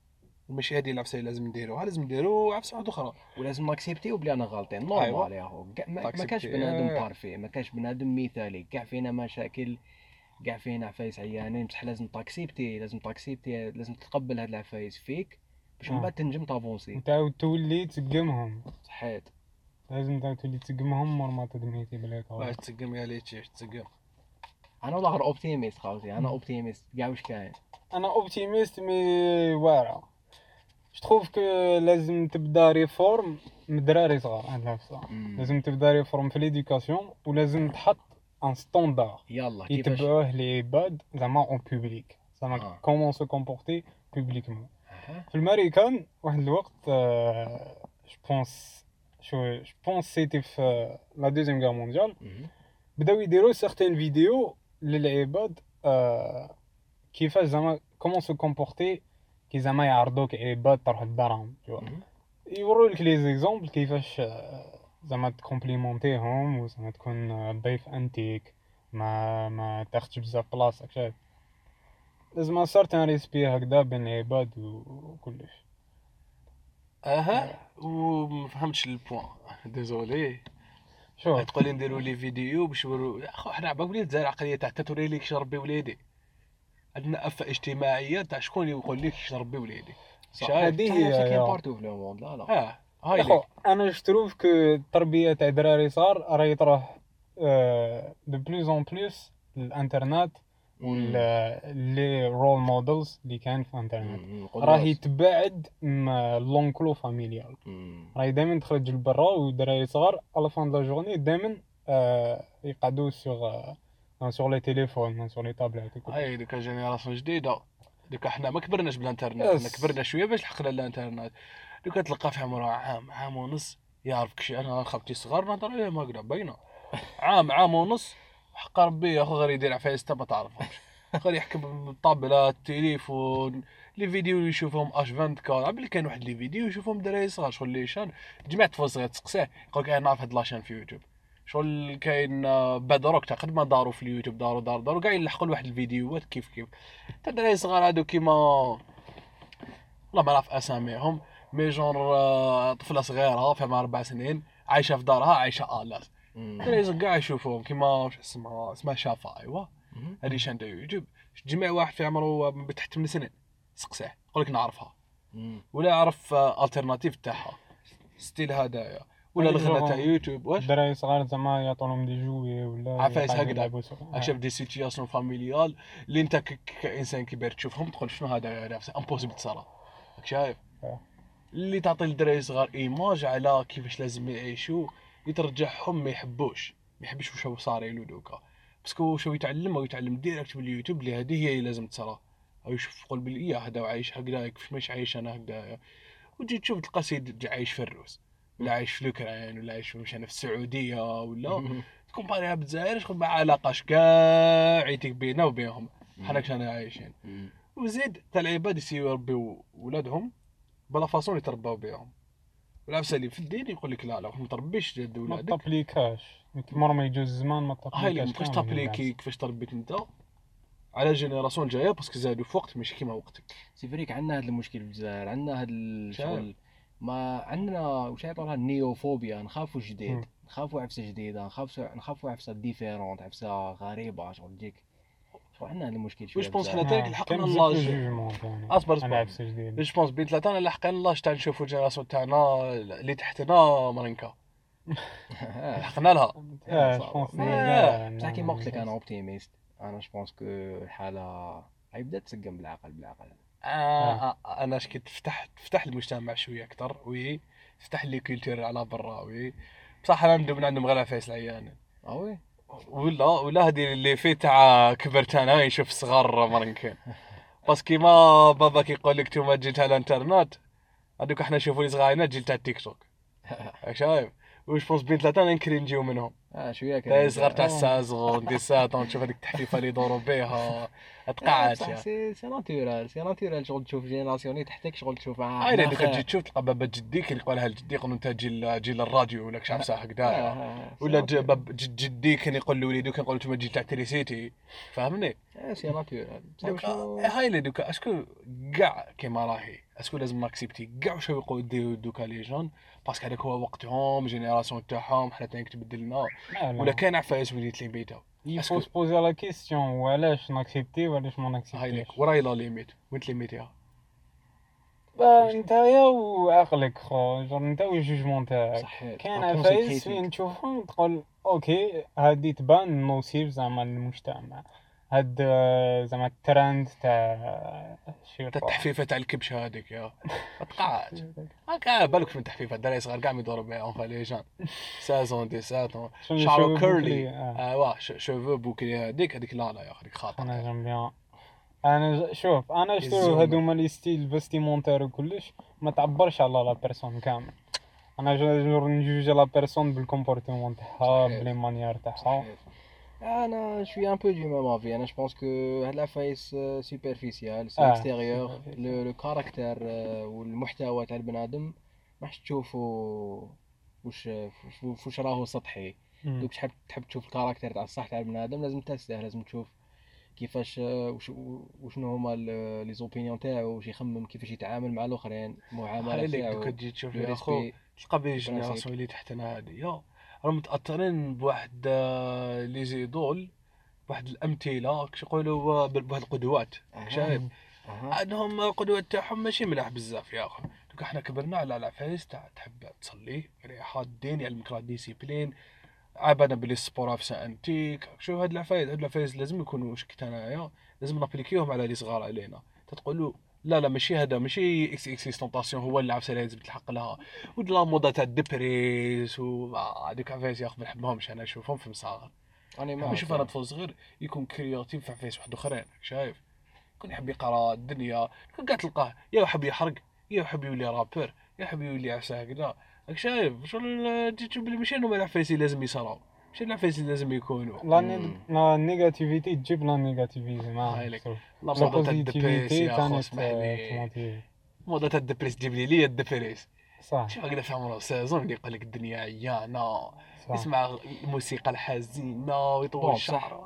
ماشي هذه العفسة اللي لازم نديروها لازم نديرو عفسة واحدة أخرى ولازم ناكسبتيو بلي أنا غالطين. normal أيوة. يا هو. كاع ما. كانش بنادم parfait ما كانش بنادم مثالي. كاع فينا مشاكل كاع فينا عفايس عيانين بصح لازم تاكسبتي لازم تاكسبتي لازم تتقبل هاد العفايس فيك باش من آه. بعد تنجم تافونسي. تعاود تولي تقمهم صحيت. لازم تعاود تولي تقمهم مور ما تدميتي بلاك باش تسقم؟ يا ليتشي تسقم؟ أنا والله غير optimiste خاوتي أنا optimiste. كاع واش كاين؟ أنا optimiste mais واعره je trouve que لازم تبدا réforme من دراري صغار مم. لازم تبدا réforme في l'éducation ولازم تحط un standard يلا كيفاش يتبعوه لي عباد زعما en public زعما آه. comment se comporter publiquement أها. في الامريكان واحد الوقت je pense que je pense c'était في la deuxième guerre mondiale مم. بداو يديروا certaines vidéos للعباد آه، كيفاش زعما comment se comporter كي زعما يعرضوك عباد تروح لدارهم tu vois. مم. يوروا لك les exemples كيفاش آه، زعما تكومبليمونتيهم وزعما تكون ضيف انتيك ما ما تاخدش بزاف بلاصه كشاف لازم certain respect هكذا بين العباد و- وكلش أها وما فهمتش ال point désolé شوف. تقول لي نديروا les vidéos باش يوروا يا خو حنا عباك وليد الجزائر عقليه تاع توري ليك شربي وليدي. عندنا أفة اجتماعية تاع شكون يقول لك شربي وليدي. صح. شايف؟ هذه هي partout في le monde لا لا آه. هاي يا خو ليك. أنا je trouve que التربيه تاع دراري صغار راهي تروح de plus en plus الإنترنت ولا les role models اللي كان في الإنترنت. راهي تبعد l'enclos familial. راهي دائما تخرج لبرا والدراري صغار. à la fin la journée دائما يقعدوا sur sur les téléphones sur les tablettes وكل هاي ديك génération جديدة. ديك إحنا ما كبرناش بالإنترنت. إحنا كبرنا شوية باش لحقنا الانترنت ديك تلقى في عمره عام عام ونص يعرف كشي. أنا خالتي صغار نهضر عليهم هكذا باينه عام عام ونص حق ربي اخو غير يدير عفايس ما تعرفهمش غير يحكم بالطابله التليفون لي فيديو اللي يشوفهم اش 24 قبل كان واحد لي فيديو يشوفهم دراري صغار شغل لي شان. جمعت فوز غير تسقسيه. يقول لك أنا نعرف هاد لاشين في يوتيوب. شغل كاين آه، بدروك تاع قد ما داروا في اليوتيوب داروا داروا داروا. كاع يلحقوا لواحد الفيديوهات كيف كيف. تا الدراري صغار هادو كيما والله ما نعرف أساميهم. مي جونر آه، طفلة صغيرة فيها أربع سنين عايشة في دارها عايشة صغار كاع يشوفوهم كيما واش اسمها اسمها شافا ايوا. هذه chaîne تاع يوتيوب جمع واحد في عمره بتحت 8 سنين. سقسيه يقول لك نعرفها. ولا يعرف l'alternative تاعها. style هذايا ولا هذيك الغنى تاع يوتيوب. واش؟ الدراري صغار زعما يعطونهم des jouets ولا عفايس هكذا. شاف des situations familiales اللي انت ك- كإنسان كبير تشوفهم تقول شنو هذا نفسه؟ impossible تصرى راك شايف؟ آه. اللي تعطي للدراري صغار image على كيفاش لازم يعيشوا يترجعهم ما يحبوش. ما يحبش واش هو صار له دوكا. parce que واش هو يتعلم أو يتعلم direct باليوتيوب اللي هذه هي اللي لازم تصرى أو يشوف يقول بلي يا هذا عايش هكذا كيفاش مش عايش أنا هكذا. وتجي تشوف تلقى سيد عايش في الروس. ولا عايش في الأوكران ولا عايش في مثلا في السعودية ولا مم. كومباريها بالجزائر شغل ما علاقاش كاع يتيك بينا وبينهم. حنا كنا عايشين. وزيد تا العباد يسيو يربيو ولادهم. بلا فاصون يترباو بهم. والعفسه اللي في الدين يقول لك لا لا ما تربيش جد ما ولادك تابليكاش مر ما يجوز الزمان ما هاي اللي تابليكاش كيفاش تابليكي كيفاش تربيت انت؟ على جينيراسيون جاية باسكو زادوا في وقت ماشي كيما وقتك. سي فريك عندنا هذا المشكل في الجزائر عندنا هذا الشغل. ما عندنا واش يعطوها؟ النيوفوبيا نخافوا جديد. مم. نخافوا عفسة جديدة نخافوا نخافوا عفسة ديفيرونت عفسة غريبة شغل تجيك عندنا هذا المشكل شوية واش بونس بالجزائر. حنا آه، تالك لحقنا l'âge. de jugement يعني أصبر، على أصبر. عفسة جديدة je pense بين ثلاثة أنا لحقنا l'âge تاع نشوفوا ال génération تاعنا اللي تحتنا مرنكا آه. لحقنا لها صعب. je pense آه، بصح كيما قلت لك أنا optimiste أنا je pense que الحاله هاي بدات تسقم بالعقل بالعقل. آه آه. أنا اش كنت فتح فتح المجتمع شوية أكثر oui. فتح les cultures على برا oui. بصح أنا ندوب من عندهم غير عفايس العيان آه oui. ولا ولا هذه اللي في تاع كبرت أنا يشوف صغار مرنكين بس كيما بابا كيقول لك توما جيل تاع الانترنت هذوك إحنا نشوفوا لي صغارنا جيل تاع التيك توك. شايف؟ واش بونس بين ثلاثة أنا نكري نجيو منهم. آه شوية تا صغار تاع آه. السازون دي ساتون تشوف هذيك التحفيفة اللي يدوروا بها تقعد صح سي سي ناتورال سي ناتورال شغل تشوف جينيراسيون اللي تحتك شغل تشوف. آه هاي حنا دوك خير. تجي تشوف تلقى بابا جديك يقول له أنت جي ل- جي للراديو ولا كش عفسه هكذا. آه، آه، ولا باب جد- جدي كان يقول لوليدو كان يقول تما تجي تاع تريسيتي فهمني آه، c'est naturel دوكا هاي اللي دوكا est-ce que كاع كيما راهي. est-ce que لازم n'accepter كاع واش يقولوا يديروا دوكا les jeunes؟ parce que هذاك هو وقتهم génération تاعهم حنا تاني تبدلنا ولا كان عفايس وليت لي بيتا. Il est-ce que- faut se poser la question وعلاش n'accepter وعلاش ما n'accepterش وراي la limite. وين limiter ها با نتايا وعقلك خو. نتا وال jugement تاعك. كاين لا عفايس. فين تشوفهم تقول okay هادي تبان نوصيف زعما المجتمع هاد آه، زعما الترند تاع شي تا التحفيفة تاع الكبشة هذيك يا. ما تقعدش هكا بالك من تحفيفه الدراري صغار كاع يدوروا بها اونفا لي جون سازون دي ساتون شنو شعرو شو كيرلي آه. ايوا شوفو بوكلي هذيك هذيك لا لا يا أخي أنا خاطر جيم بيان أنا ج- شوف أنا شتو. هادوما لي ستيل فيستيمونتير وكلش ما تعبرش على لا بيرسون كامل. أنا جور نجوج لا بيرسون بالكومبورتمون تاعها. بلي مانيير تاعها. أنا شوي un peu de même avis أنا je pense que هاد العفايس superficiel c'est آه، extérieur. le le caractère والمحتوى تاع البنادم راح تشوفوا وش وش- وش راهو سطحي. دوك تحب تحب تشوف ال caractère تاع الصح تاع البنادم لازم teste ه لازم تشوف كيفاش آه، وش وشنو هما les opinions تاعو واش يخمم كيفاش يتعامل مع الآخرين المعاملة تاعو تجي تشوف يا أخو تلقى بين principe. ال génération اللي تحتنا هذه راهم متأثرين بواحد آه، لي زيدول بواحد الأمثلة كش يقولوا آه، بواحد القدوات شايف. عندهم القدوات تاعهم ماشي ملاح بزاف يا أخي. دوك إحنا كبرنا على العفايس تاع تحب تصلي ريحة الدين يعلمك راه ديسيبلين عبنا بلي سبور في أنتيك. شوف هاد العفايس هاد العفايس لازم يكونوا شكت انايا لازم نابليكيوهم على لي صغار علينا. تتقول له لا لا ماشي هذا ماشي إكس إكس تونتاسيون هو اللي عفسه لازم تلحق لها. ودلا موضة تاع ال dépress و هذوك عفايس يا أخي ما نحبهمش أنا نشوفهم في مصاغر راني معاك. نحب نشوف أنا طفل صغير يكون créatif في عفايس واحد آخرين شايف؟ يكون يحب يقرأ الدنيا يكون قاعد تلقاه يا يحب يحرق يا يحب يولي rappeur يا يحب يولي عفسه هكذا راك شايف؟ شغل تشوف بلي ماشي هما العفايس اللي لازم يصراو. ماشي العفايس اللي لازم يكونوا la négativité تجيب la négativité هاي ما. شوف. la mode تاع ال dépress يا اسمح لي موضه تاع الدبريس جيب لي لي الدبريس صح شوف هكذا في عمره سازون اللي يقول لك الدنيا عيانه يسمع الموسيقى الحزينه ويطول الشعر.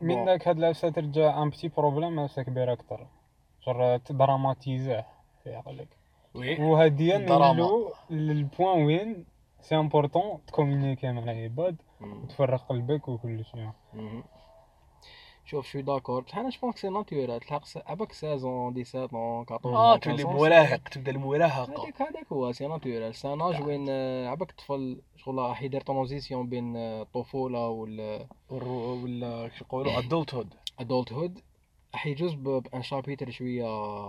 من داك هاد العفسه ترجع ان بتي بروبليم عفسه كبيره أكثر جر تدراماتيزاه في عقلك وي وهادي دراما. نولو للبوان وين سي امبورطون تكومونيكي مع العباد. وتفرغ قلبك وكل شيء. شوف شوي داكور بصح أنا جو سي ناتورال تلحق عباك 16 17 14 آه تولي 15 مراهق تبدأ المراهقه هذاك هذاك هو سي ناتورال سي ان اج وين آه، عباك الطفل شغل راح يدير ترانزيسيون بين آه، الطفوله والادولت والرو- ولا كيف يقولوا؟ ادولت هود هود راح يجوز بأن شابيتر شوية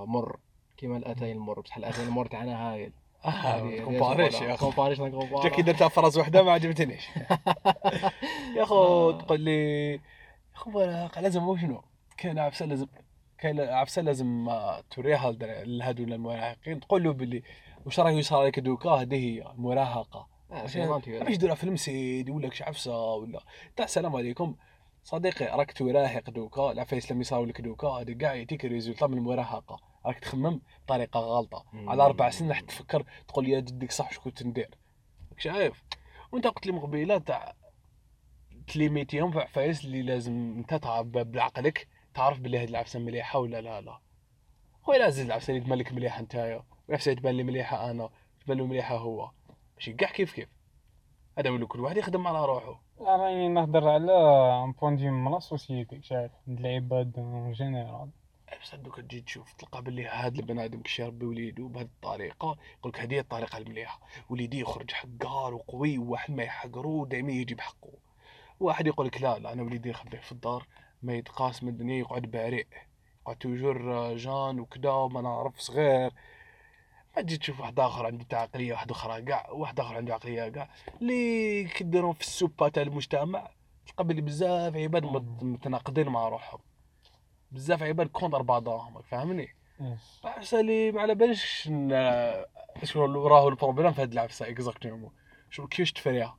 مر كيما الأتاي المر. بصح الأتاي المر تاعنا هايل. كومباريش يا اخو كومباريش كومباريش جاكي درتها فراس وحدة ما عجبتنيش. يا اخو تقول لي يا اخو لازم شنو كاين عفسه لازم كاين عفسه لازم آه، توريها لهادو المراهقين. تقول له باللي واش راه يصرى لك دوكا؟ هذه هي المراهقة. آه، naturel يديرها في المسيد ولا كش عفسة ولا. تاع السلام عليكم. صديقي راك تراهق دوكا العفايس لما يصاو لك دوكا. هذا كاع يعطيك résultat من المراهقة. راك تخمم بطريقة غلطة. على أربع سنين راح تفكر تقول يا جدك صح واش كنت ندير راك شايف؟ وأنت قلت لي مقبيله تاع تlimiter هم في عفايس اللي لازم أنت تعرف بعقلك تعرف بلي هاد العفسة مليحة ولا لا لا. خويا لازم العفسة اللي تبان لك مليحة نتايا والعفسه اللي تبان لي مليحة أنا تبان له مليحة هو. ماشي كاع كيف كيف؟ هذا ولو كل واحد يخدم على روحه. راني نهضر على un point de من la société شايف عند العباد en général بس دوك تجي تشوف تلقى باللي هذا البنادم كي يربي وليدو بهذه الطريقة يقول لك هذه الطريقة المليحة. وليدي يخرج حقار وقوي وواحد ما يحقرو دائما يجي بحقه واحد يقول لك لا لا أنا وليدي نخبيه في الدار ما يتقاس من الدنيا يقعد بارئ يقعد توجور آه، جان وكذا وما نعرف صغير. ما تجي تشوف واحد آخر عنده عقلية واحد أخرى كاع واحد آخر عنده عقلية كاع اللي كيديرهم في السوبة تاع المجتمع تلقى بلي بزاف عباد مت- متناقضين مع روحهم. بزاف عباد كونتر بعضهم فاهمني؟ اللي ما على باليش ن- شنو راهو ال problème في هاد العفسة exactement شو كيفاش تفريها؟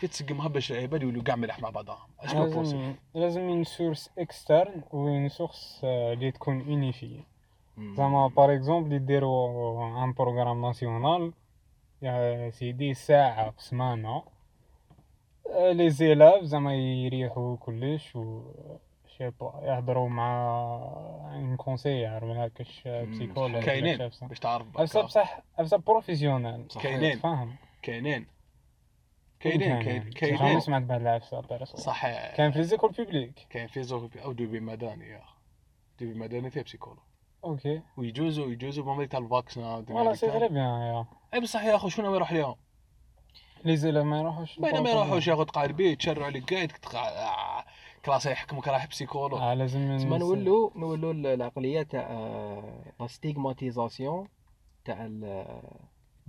كيف تسقمها باش العباد يولوا كاع ملاح مع بعضهم؟ اش ما possible لازم لازم une source externe و une source اللي تكون unifiée زعما par exemple يديروا un programme national يا سيدي ساعة في سمانة. les élèves زعما يريحوا كلش و يهضروا مع إن كونسيير ولا هكاش بسيكولوج كاينين. باش تعرف بركة. بصح افسا بروفيسيونيل كاينين. تفهم كاينين. كاينين كاين- أنا كاينين. سمعت بهاد العفسة بيرسون صح. كان في ليزيكول بيبليك كاين في زوج أو دوبي مدني يا دوبي مدني فيه بسيكولوج أوكي. ويجوزوا يجوزوا بهم تاع الفاكسين فوالا سي بيان يا اي بصح يا اخو شنو يروح ليهم لي زيلاف ما يروحوش بينما ما يروحوش ياخذ قاعد بيه يتشرعوا عليك قاعد كلاسه يحكمك راح بسيكولوج آه لازم تما نولوا نولوا العقلية تاع لا ستيغماتيزاسيون تاع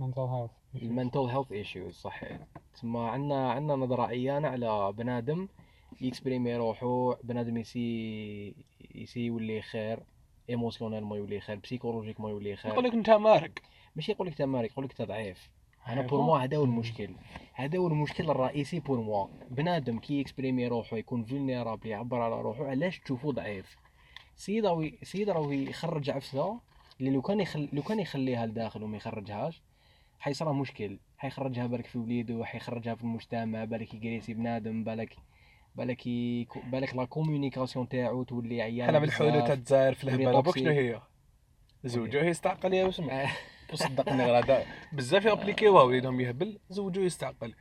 mental health المنتل هيلث ايشوز صحيح. تما عندنا عندنا نظرة عيانة على بنادم يكسبريمي روحو بنادم يسي يسي يولي خير ايموسيونيل ما يولي خير بسيكولوجيك ما يولي خير. يقول لك أنت مارق ماشي يقول لك تمارك يقول لك ضعيف أنا أيوة. pour moi هذا هو المشكل. هذا هو المشكل الرئيسي pour moi بنادم كي ي exprimer روحو يكون vulnérable يعبر على روحو علاش تشوفو ضعيف؟ سيد راهو سيد راهو يخرج عفسة اللي لو كان يخل... لو كان يخليها لداخل وما يخرجهاش حيصرى مشكل. حيخرجها بالك في وليدو حيخرجها في المجتمع بالك ي agresser بنادم بالك بالك. بالك la communication تاعو تولي عيان حنا بالحلول تاع الجزائر في وريطوكسي. شنو هي؟ زوجوه يستعقل يا وسمع وصدقني هذا. بزاف ي appliquer وها وليدهم يهبل زوجوه يستعقل.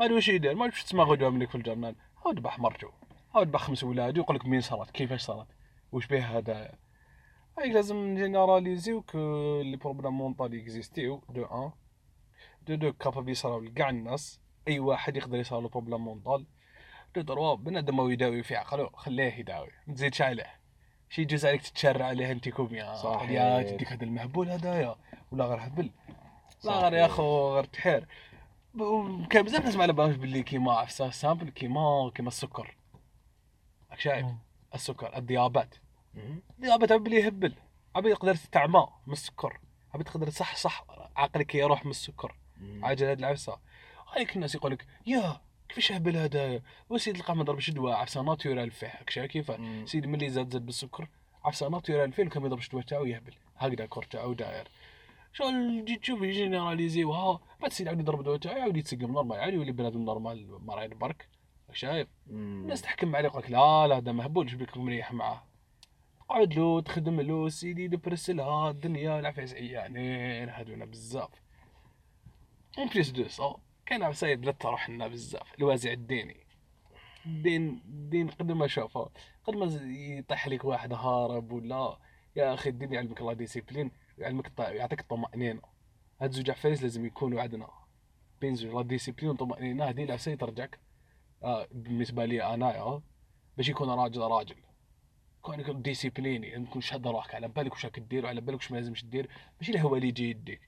ما واش يدير؟ ما تسمع غدوه منك في الجرنال. هاو ذبح مرته هاو ذبح خمس ولاد ويقول لك مين صارت؟ كيفاش صارت؟ واش به هذا؟ هاي لازم généraliser و que les problèmes mental existent de un. de deux capable يصراو لكاع الناس. أي واحد يقدر يصرا له problème mental de droit بنادم هو يداوي في عقله خليه يداوي. ما تزيدش عليه. شي يجوز عليك تتشرع عليه انت كوميا صحيح. يا تديك هذا المهبول هذايا ولا غير هبل لا. غير يا أخو غير تحير. كاين بزاف ناس ما على بالهمش باللي كيما عفسة simple كيما كيما السكر. راك شايف. السكر ال diabète ال diabète اللي يهبل. عبد يقدر تتعمى من السكر. عبد تقدر صح صح عقلك يروح من السكر. عاجل هاد العفسة. هايك الناس يقول لك يا كيفاش هبل هذا؟ وسيد تلقاه ما ضربش دواء عفسة naturelle فيه شايف كيف. سيد ملي زاد زاد بالسكر عفسة naturelle فيه كان ما يضربش الدواء تاعو يهبل. هكذا corps تاعو داير. شغل تجي تشوف généraliser وها بعد سيد عاود يضرب الدواء تاعو يعاود يتسقم normal عادي يولي بنادم normal مريض برك. شايف؟ الناس تحكم عليه يقول لك لا لا هذا مهبول لك مريح معاه. قعد له تخدم له سيدي دبرس لها الدنيا العفايس عيانين هادونا بزاف. en plus de ça كان عفسايد بلا تروح لنا بزاف الوازع الديني. الدين الدين قد ما شافه قد ما يطيح لك واحد هارب ولا يا أخي الدين يعلمك la discipline يعلمك يعطيك الطمأنينة هاد زوج عفايس لازم يكونوا عندنا بين زوج la discipline والطمأنينة هادي العفسايد ترجعك. آه بالنسبة لي أنا آه باش يكون راجل راجل. كون يكون discipliné نكون شاد روحك على بالك واش راك دير وعلى بالك واش ما لازمش دير ماشي الهوا اللي يجي يديك.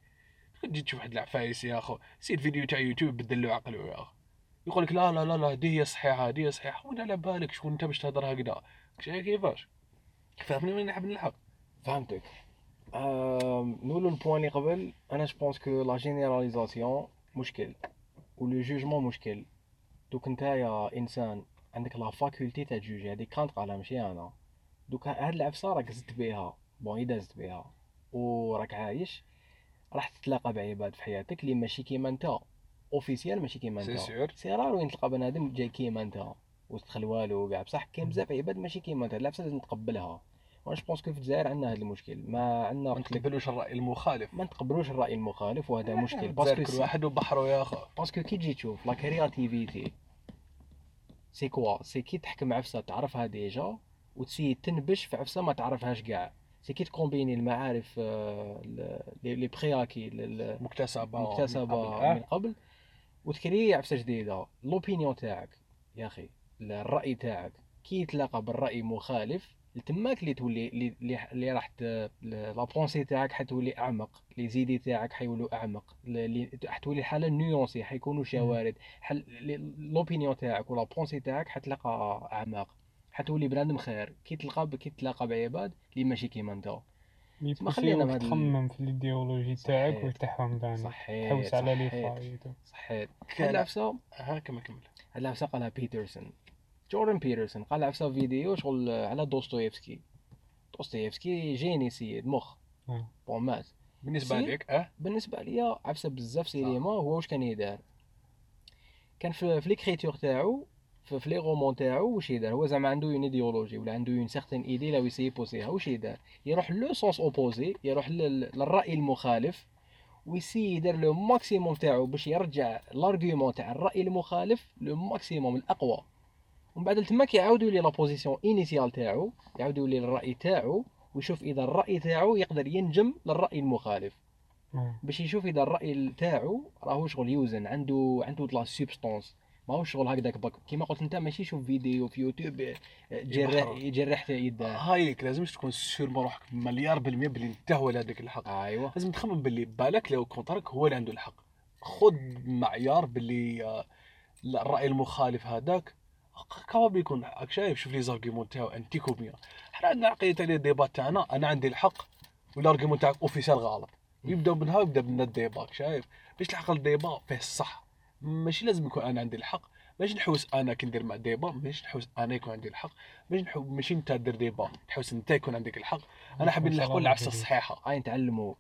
تجي تشوف واحد العفايس يا أخو سير فيديو تاع يوتيوب بدل له عقله يا أخو. يقول لك لا لا لا لا هذه هي صحيحة هذه هي صحيحة. وين على بالك شكون أنت باش تهضر هكذا. شايف كيفاش؟ فهمني وين نحب نلحق. فهمتك. نقولوا ال point اللي قبل. أنا je pense que la généralisation مشكل. و le jugement مشكل. دوك نتايا إنسان عندك la faculté تاع ت juger هذيك كانت قالها ماشي أنا. دوك هاد العفسه راك زدت بيها bon إذا زدت بيها وراك عايش. راح تتلاقى بعباد في حياتك اللي ماشي كيما انت. officiel ماشي كيما c'est انت. sûr c'est rare وين تلقى بنادم جاي كيما انت. وتدخل والو كاع بصح كاين بزاف عباد ماشي كيما انت. العفسه لازم نتقبلها. وأنا je pense que في الجزائر عندنا هذا المشكل. ما عندنا ما نتقبلوش الرأي المخالف. ما نتقبلوش الرأي المخالف وهذا مشكل. الجزائر parce que كل واحد وبحره يا أخو. parce que كي تجي تشوف la créativité c'est quoi c'est كي تحكم عفسة؟ تعرفها déjà وت essayer تنبش في عفسة ما تعرفهاش كاع. c'est كي ت combiner المعارف les pré-acquis ل- مكتسبة من مكتسبه قبل. آه. من قبل وت créer عفسه جديده l'opinion تاعك يا أخي الرأي تاعك. كي يتلاقى بالرأي مخالف تماك اللي تولي اللي راح la pensée تاعك حتولي أعمق. les idées تاعك حيولوا أعمق. حتولي حالة nuancée حيكونوا شوارد. l'opinion تاعك و la pensée تاعك حتلقى اعماق حتولي بنادم خير. كي تلقى كي تلاقى بعباد اللي ماشي كيما انت. ي pousser وك خلينا بهاد تخمم في الايديولوجي تاعك صحيح. وتاعهم ثاني صحيت تحوس على لي فايد كان- هاد العفسة؟ ها كمل كمل. هاد العفسة قالها بيترسون. جوردن بيترسون. قال عفسة فيديو شغل على دوستويفسكي. دوستويفسكي génie سيد مخ. آه. بون مات. بالنسبة. لك آه؟ بالنسبة ليا عفسة بزاف سينما هو واش كان يدار؟ كان في, في l'écriture تاعو في, les romans تاعو واش يدار؟ هو زعما عنده une idéologie ولا عنده une certaine idée là ي essayer pousser ها واش يدار؟ يروح le sens opposé يروح لل- للرأي المخالف وي essayer يدير le maximum تاعو باش يرجع l'argument تاع الرأي المخالف le maximum الأقوى. ومن بعد تما كيعاودوا لي la position initiale تاعو يعاودوا لي الرأي تاعو ويشوف إذا الرأي تاعو يقدر ينجم للرأي المخالف. آه. باش يشوف إذا الرأي تاعو راهو شغل يوزن عنده عنده la substance ماهوش شغل هكذاك بك. كيما قلت أنت ماشي شوف فيديو في يوتيوب آه، جرح. يجرح يده. هايك لازمش تكون sûr بروحك مليار بالمية بلي انت هو اللي عندك الحق. أيوه. لازم تخمم باللي بالك le contraire هو اللي عنده الحق. خذ معيار باللي آه، الرأي المخالف هذاك. capable يكون راك شايف شوف les arguments تاعو انتيكو بيان حنا عندنا عقليه تاع les débats تاعنا أنا عندي الحق وال argument تاعك officiel غلط. يبداو منها ويبدا من ال débat شايف؟ باش تلحق ال débat فيه الصح. ماشي لازم يكون أنا عندي الحق. ماشي نحوس أنا كي ندير مع débat ماشي نحوس أنا يكون عندي الحق. ماشي نحو ماشي انت دير débat تحوس انت يكون عندك الحق. أنا حابين نلحقوا العفسة الصحيحة. أي نتعلموا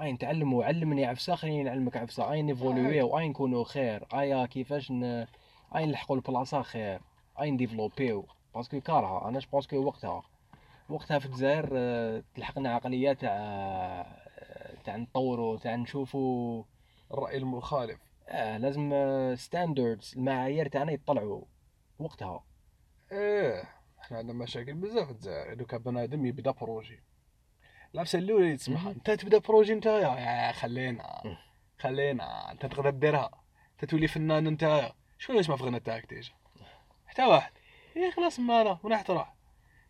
أي نتعلموا علمني عفسة خليني نعلمك عفسة. أي ن évoluer وأي نكونوا خير. أي كيفاش ن... أي نلحقوا البلاصة خير. أي نديفلوبيو. parce que كارها أنا je pense que وقتها. وقتها في الجزائر آه، تلحقنا عقلية تاع آه، تاع نطوروا تاع نشوفوا الرأي المخالف. آه لازم standards المعايير تاعنا يطلعوا وقتها. إيه إحنا عندنا مشاكل بزاف في الجزائر دوكا بنادم يبدأ projet العفسة الأولى مهم. أنت تبدأ projet أنت؟ يا خلينا. خلينا. أنت تقدر ديرها أنت تولي فنان أنت؟ شكون يسمع في غنى تاعك déjà حتى واحد. إيه خلاص مالا راح تروح؟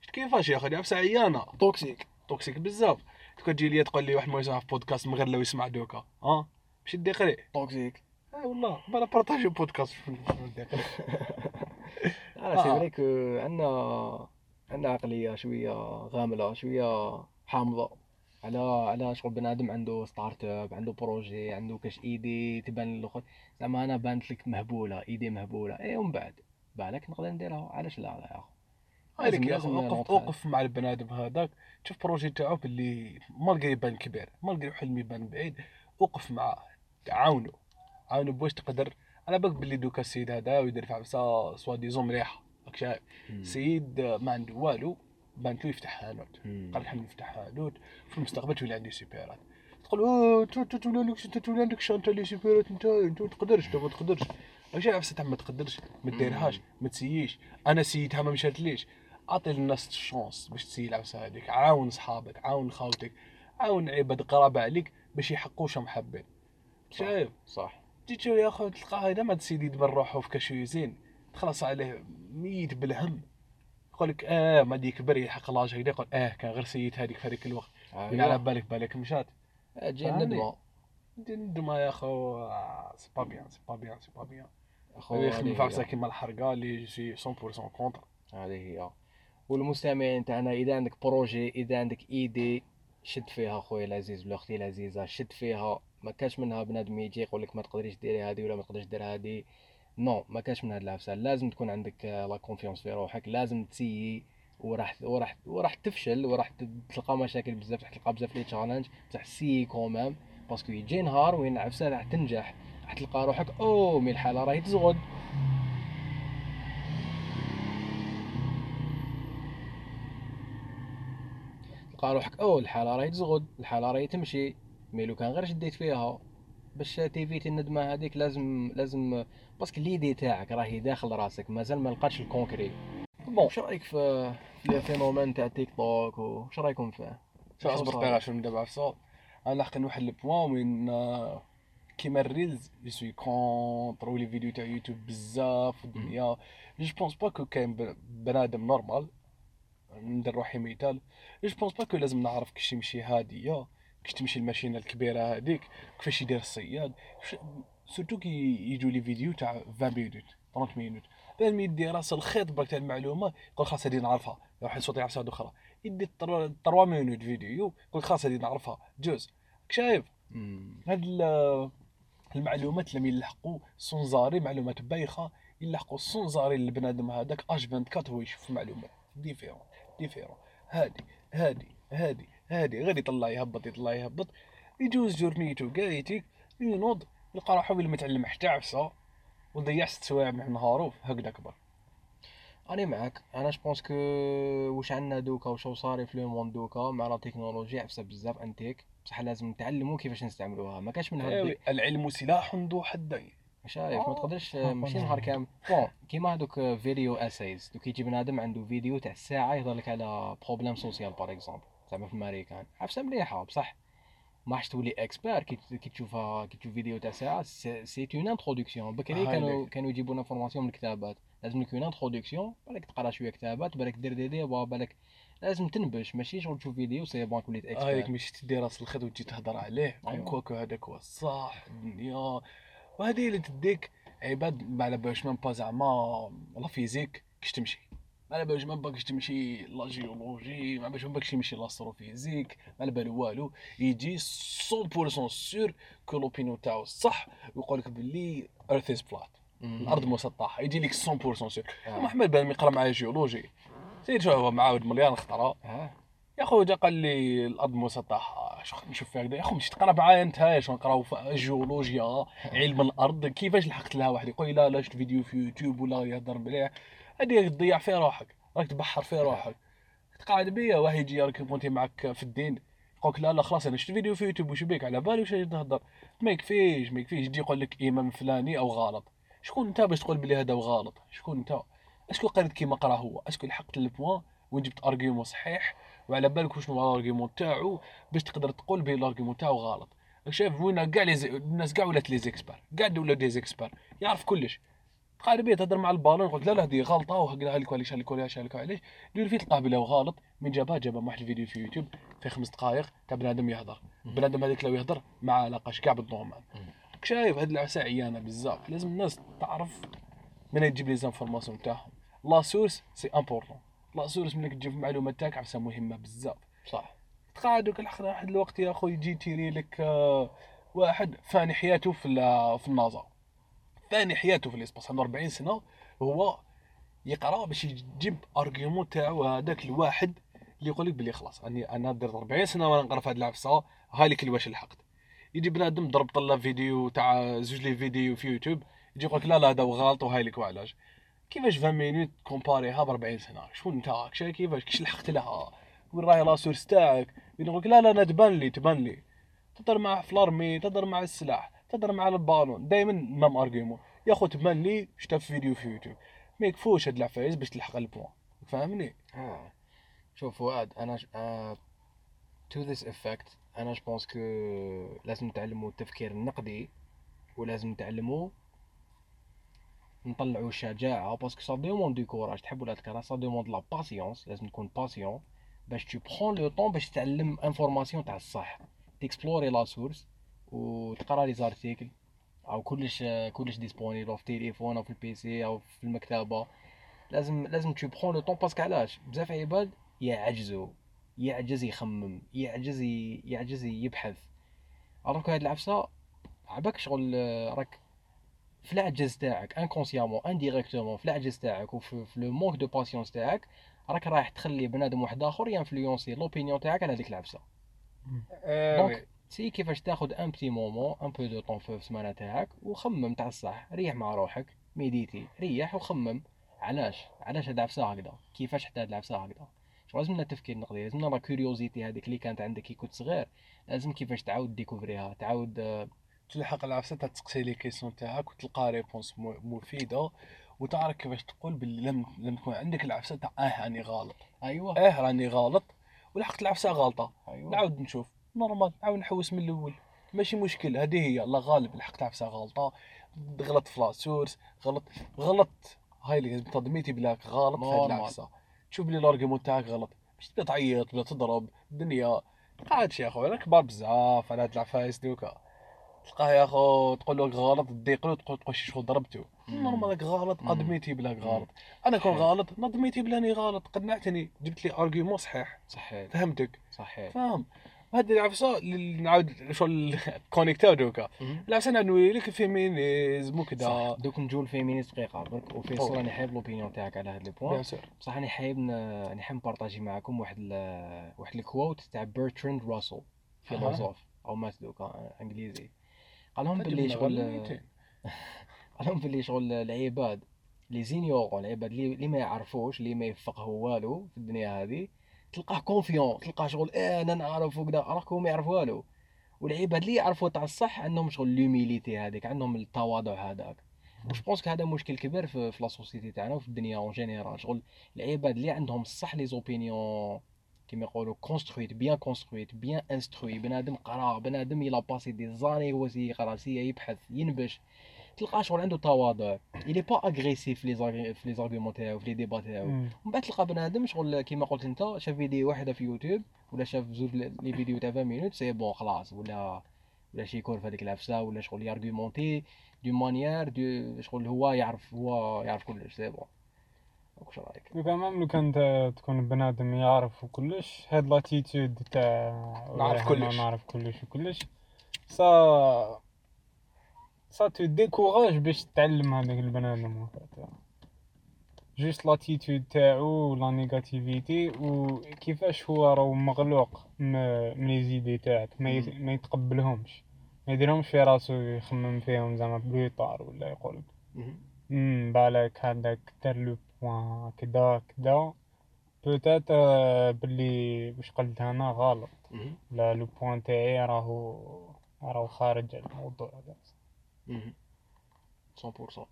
شفت كيفاش يا أخي؟ عفسه عيانة. toxique toxique بزاف. دوكا تجي لي تقول لي واحد ما يسمع في بودكاست من غير لو يسمع دوكا. ها؟ باش degré toxique آه والله بلا partager podcast في الدقيقة. أنا c'est آه. vrai que عندنا عندنا عقليه شوية غامله شوية حامضة. على على شغل بنادم عنده startup عنده projet عنده كاش idée تبان الآخر زعما أنا بانت لك مهبولة idée مهبولة. اي ومن بعد؟ بالك نقدر نديرها. علاش لا لا يا اخو هذيك يا لازم أخي اوقف نوقف. اوقف مع البنادم هذاك. تشوف projet تاعو باللي ما لقى يبان كبير ما لقى حلم يبان بعيد. وقف معاه عاونو. عاونو باش تقدر. على بالك باللي دوكا السيد هذا ويدير في عفسه سوا ديزون مليحه راك شايف؟ سيد ما عنده والو بانت له يفتح حانوت. قال نحب نفتح حانوت في المستقبل تولي عندي supérettes تقول أوه انت انت تولي عندك انت تولي عندك chaîne تاع les supérettes أنت أنت ما تقدرش أنت ما تقدرش. راك شايف؟ عفسه تاع ما تقدرش ما ديرهاش ما تسييش. أنا سيتها ما مشاتليش أعطي للناس ال chance باش تسيي العفسة هذيك. عاون صحابك عاون خاوتك عاون عباد قرابة عليك باش يحققوا شو محبين شايف؟ صح. تجي يا اخو تلقاه هذا ما تسيدي يدبر روحه في كشويزين تخلص عليه ميت بالهم. يقول لك آه ما دي كبر يلحق l'âge هكذا يقول آه كان غير سيت هذيك في هذيك الوقت. من على بالك بالك مشات. تجي فهمني. الندمه ندم يا أخو. آه، c'est pas bien c'est pas bien c'est pas bien. أخو يخدم. كيما الحرقه اللي c'est 100% contre هذه هي. والمستمعين تاعنا إذا عندك projet إذا عندك idée شد فيها خويا العزيز ولا أختي العزيزة شد فيها. ما كاش منها بنادم يجي يقول لك ما تقدريش ديري هذه ولا ما تقدريش دير هذه non ما كاش من هاد العفسه لازم تكون عندك آه، la confiance في روحك. لازم تسيي وراح وراح وراح تفشل وراح تلقى مشاكل بزاف راح تلقى بزاف les challenges بصح سيي quand même parce que يجي نهار وين العفسه راح تنجح. راح تلقى روحك أو mais الحالة راهي تزغد. تلقى روحك أو الحالة راهي تزغد الحالة راهي تمشي. mais لو كان غير شديت فيها باش تيفيتي الندمه هذيك لازم لازم parce que l'idée تاعك راهي داخل راسك مازال ما لقاتش ال concret bon. واش رأيك في في ال phénomène تاع تيك توك واش رأيكم فيه؟ شو أصبر صار؟ دقيقه شنو نبدا بعفسه أنا لاحقين واحد ال point وين آه، كيما ال reels je suis contre و les vidéos تاع يوتيوب بزاف في الدنيا. je pense pas que كاين بنادم normal ندير روحي مثال. je pense pas que لازم نعرف كيش يمشي هاديه كيش تمشي الماشينة الكبيرة هذيك كيفاش يدير الصياد surtout كي يجوا les vidéos تاع 20 minutes 30 minutes ما يدي راس الخيط برك تاع المعلومة يقول خلاص هذه نعرفها واحد صوت يعرف واحد أخرى. يدي 3 minutes vidéo يقول خلاص هذه نعرفها جوز. شايف. هاد ال- المعلومات لما يلحقوا sans arrêt معلومات بايخة يلحقوا sans arrêt البنادم هذاك H24 هو يشوف معلومات différents différents هادي هادي هادي. هادي غير يطلع يهبط يطلع يهبط. يجوز جورنيتو قايتي ينوض يلقى روحو ولا ما تعلم حتى عفسة وضيع ست سوايع من نهارو هكذا كبر. أنا معاك. أنا je pense que واش عندنا دوكا وشو صاري في le monde دوكا مع la technologie عفسة بزاف أنتيك. بصح لازم نتعلموا كيفاش نستعملوها. ما كاش من هاد ايوي العلم سلاح ذو حدين شايف ما. تقدرش ماشي. نهار كامل. bon كيما هذوك video essays دوك يجي بنادم عنده فيديو تاع ساعة يهضر لك على problème social par exemple زعما في امريكان عفسه مليحة بصح؟ ما حش تولي expert كي كي تشوفها كي تشوف فيديو تاع ساعة c'est une introduction بكري هاي كانوا. كانوا يجيبوا لنا informations من الكتابات. لازم لك une introduction بالك تقرأ شوية كتابات بالك دير دي ديبا بالك لازم تنبش. ماشي شغل تشوف vidéo c'est bon وليت expert مش تدي راس الخيط وتجي تهضر عليه. أيوة. كوكو هذاك هو الصح. الدنيا وهذه اللي تديك عباد ما على بالش من با زعما la physique كيش تمشي؟ ما على بالش من با كيش تمشي la géologie ما على بالش من با كيش يمشي l'astrophysique ما على بالو والو. يجي 100% sûr que l'opinion تاعو صح ويقول لك باللي earth is flat الأرض مسطحة. يجي لك 100% sûr آه. même بنادم يقرا معايا جيولوجي. سير شو هو معاود مليار خطرة. آه. يا خو جا قال لي الأرض مسطحة. شو نشوف فيها يا خو مش تقرأ معايا أنت؟ شو نقراو في جيولوجيا علم الأرض؟ كيفاش لحقت لها واحد؟ يقول لي لا لا شفت فيديو في يوتيوب ولا يهضر مليح. هذه تضيع فيها روحك راك تبحر فيها روحك. تقعد بيا واحد يجي راك كونتي معك في الدين. يقول لك لا لا خلاص أنا شفت فيديو في يوتيوب وش بيك على بالي وش نهضر؟ ما يكفيش ما يكفيش يجي يقول لك امام فلاني أو غلط. شكون أنت باش تقول بلي هذا غلط شكون أنت؟ est-ce que قريت كيما قرا هو؟ est-ce que لحقت ال point وين جبت argument صحيح؟ وعلى بالك وشنو هو ال argument تاعو باش تقدر تقول بلي ال argument تاعو غلط. شايف وين كاع الناس كاع ولات لي زيكسبر كاع ولاو دي زيكسبر يعرف كلش. بيه تهضر مع البالون لك لا لا هذه غلطة وهكذا لك علاش هلك علاش هلك علاش اللي فيه تلقاه بلا غلط من جابها جابها واحد الفيديو في يوتيوب في خمس دقائق تاع بنادم يهضر. بنادم هذاك لو يهضر ما علاقاش كاع بال normal شايف هاد العفسه عيانة بزاف. لازم الناس تعرف من تجيب les informations تاعهم. la source c'est important la source منك تجيب المعلومات تاعك عفسه مهمة بزاف. صح. تقعد دوك الحق واحد الوقت يا أخوي يجي تيري لك آه، واحد فاني حياته في ال- في النازا. فاني حياته في l'espace عنده 40 سنة هو يقرأ باش يجيب argument تاعو هذاك الواحد اللي يقول لك بلي خلاص أني أنا درت 40 سنة وأنا نقرأ في هذه العفسه هاي لك الواش لحقت. يجي بنادم ضرب طلع فيديو تاع زوج les vidéos في يوتيوب يجي يقول لك لا لا هذا غلط وهاي لك وعلاش. كيفاش 20 minutes كومباريها ب 40 سنة؟ شكون أنت؟ كيفاش؟ كيش لحقت لها؟ وين راهي la source تاعك؟ يقول لك لا لا أنا تبان لي تبان لي. تهضر معاه في l'armée تهضر مع السلاح. تهضر مع البالون دائما même argument يا خو تبان لي شتا في فيديو في يوتيوب. ما يكفوش هاد العفايس باش تلحق ال point. فاهمني آه. شوف فؤاد أنا to this effect أنا je pense que لازم نتعلموا التفكير النقدي ولازم نتعلموا نطلعوا الشجاعه parce que ça demande du courage تحب ولا تكره؟ ça demande la patience لازم تكون patient باش tu prends le temps باش تتعلم information تاع الصح. تكسبلوري la source وتقرأ les articles أو كلش كلش disponibles في التليفون أو في ال PC أو في المكتبة. لازم لازم tu prends le temps parce que علاش؟ بزاف عباد يعجزوا يعجز يخمم يعجز يعجز يبحث. alors هاد العفسة. عباك شغل آه، راك في العجز تاعك inconsciemment indirectement في العجز تاعك وفي في le manque de patience تاعك راك رايح تخلي بنادم واحد آخر ينفلونسي l'opinion تاعك على هذيك العفسة. donc c'est كيفاش تاخد un petit moment un peu de temps في السمانه تاعك وخمم تاع الصح ريح مع روحك méditer ريح وخمم علاش علاش هاد العفسه هكذا كيفاش حتى هاد العفسه هكذا شو لازمنا التفكير النقدي لازمنا la curiosité هذيك اللي كانت عندك كي كنت صغير لازم كيفاش تعاود ديكوفريها تعاود تلحق العفسه تسقسي les questions تاعك وتلقى réponse مفيده وتعرف كيفاش تقول باللي لم لم تكون عندك العفسه تاع آه راني غلط أيوه آه راني غلط ولحقت العفسه غلطه أيوه نعاود نشوف normal نعاود نحوس من الأول. ماشي مشكل هذه هي. الله غالب لحقت عفسه غلطة غلط في la source غلط غلط هاي اللي تضميتي بلاك غلط في هذه. العفسه تشوف بلي ال argument تاعك غلط. مش تبدا تعيط بلا تضرب الدنيا قاعد يا اخويا أنا كبار بزاف على هاد العفايس دوكا تلقاه يا أخو تقول له غلط تضيق له تقول تقول شغل ضربته. normal غلط. ادميتي بلاك غلط. أنا كون. غلط نضميتي بلاني غلط. قنعتني جبت لي argument صحيح. صحيح. فهمتك؟ صحيح. فاهم؟ وهذه العفسه اللي نعاود شغل كونيكتاو دوكا. مم. العفسه نعاود نولي لك féminisme وكذا دوك نجو ال féministes دقيقة. برك وفيصل. راني حاب l'opinion تاعك على هاد les points bien sûr بصح راني حاب راني نبارطاجي معاكم واحد ال واحد ال quote تاع برتراند راسل philosophe أو math دوكا إنجليزي. قال لهم باللي شغل قال لهم باللي شغل العباد les ignorants العباد اللي ما يعرفوش اللي ما يفقهوا والو في الدنيا هذه. تلقاه confiant تلقاه شغل آه أنا نعرف وكذا. راك هو ما يعرف والو. والعباد اللي يعرفوا تاع الصح عندهم شغل l'humilité هذيك عندهم التواضع هذاك. je pense هذا مشكل كبير في, في la société تاعنا وفي الدنيا en général شغل العباد اللي عندهم الصح les opinions كيما يقولوا construites bien construites bien instruit بنادم قرا بنادم يلا passé des années هو سي يقرا سي يبحث ينبش. تلقاه شغل عنده تواضع. il est pas agressif في les في les arguments تاعو في les débats تاعو. ومن بعد تلقى بنادم شغل كيما قلت انت شاف فيديو واحدة في يوتيوب ولا شاف زوج les vidéos تاع 20 minutes c'est bon خلاص ولا ولا شي يكون في هذيك العفسة ولا شغل يارغيومونتي de manière de شغل هو يعرف هو يعرف كلش c'est bon. واش رايك؟ دوكا même لو كان تكون بنادم يعرف وكلش هاد l'attitude تاع نعرف كلش. نعرف كلش وكلش. ça ça te décourage باش تتعلم هذاك البنادم juste l'attitude تاعو و la négativité وكيفاش هو راهو مغلوق من les idées تاعك ما, يتقبلهمش ما يديرهمش في راسو يخمم فيهم زعما plus tard ولا يقول امم بالك هذاك دار le point كدا كدا peut-être باللي واش قلت أنا غلط لا le point تاعي راهو راهو خارج على الموضوع هذا 100%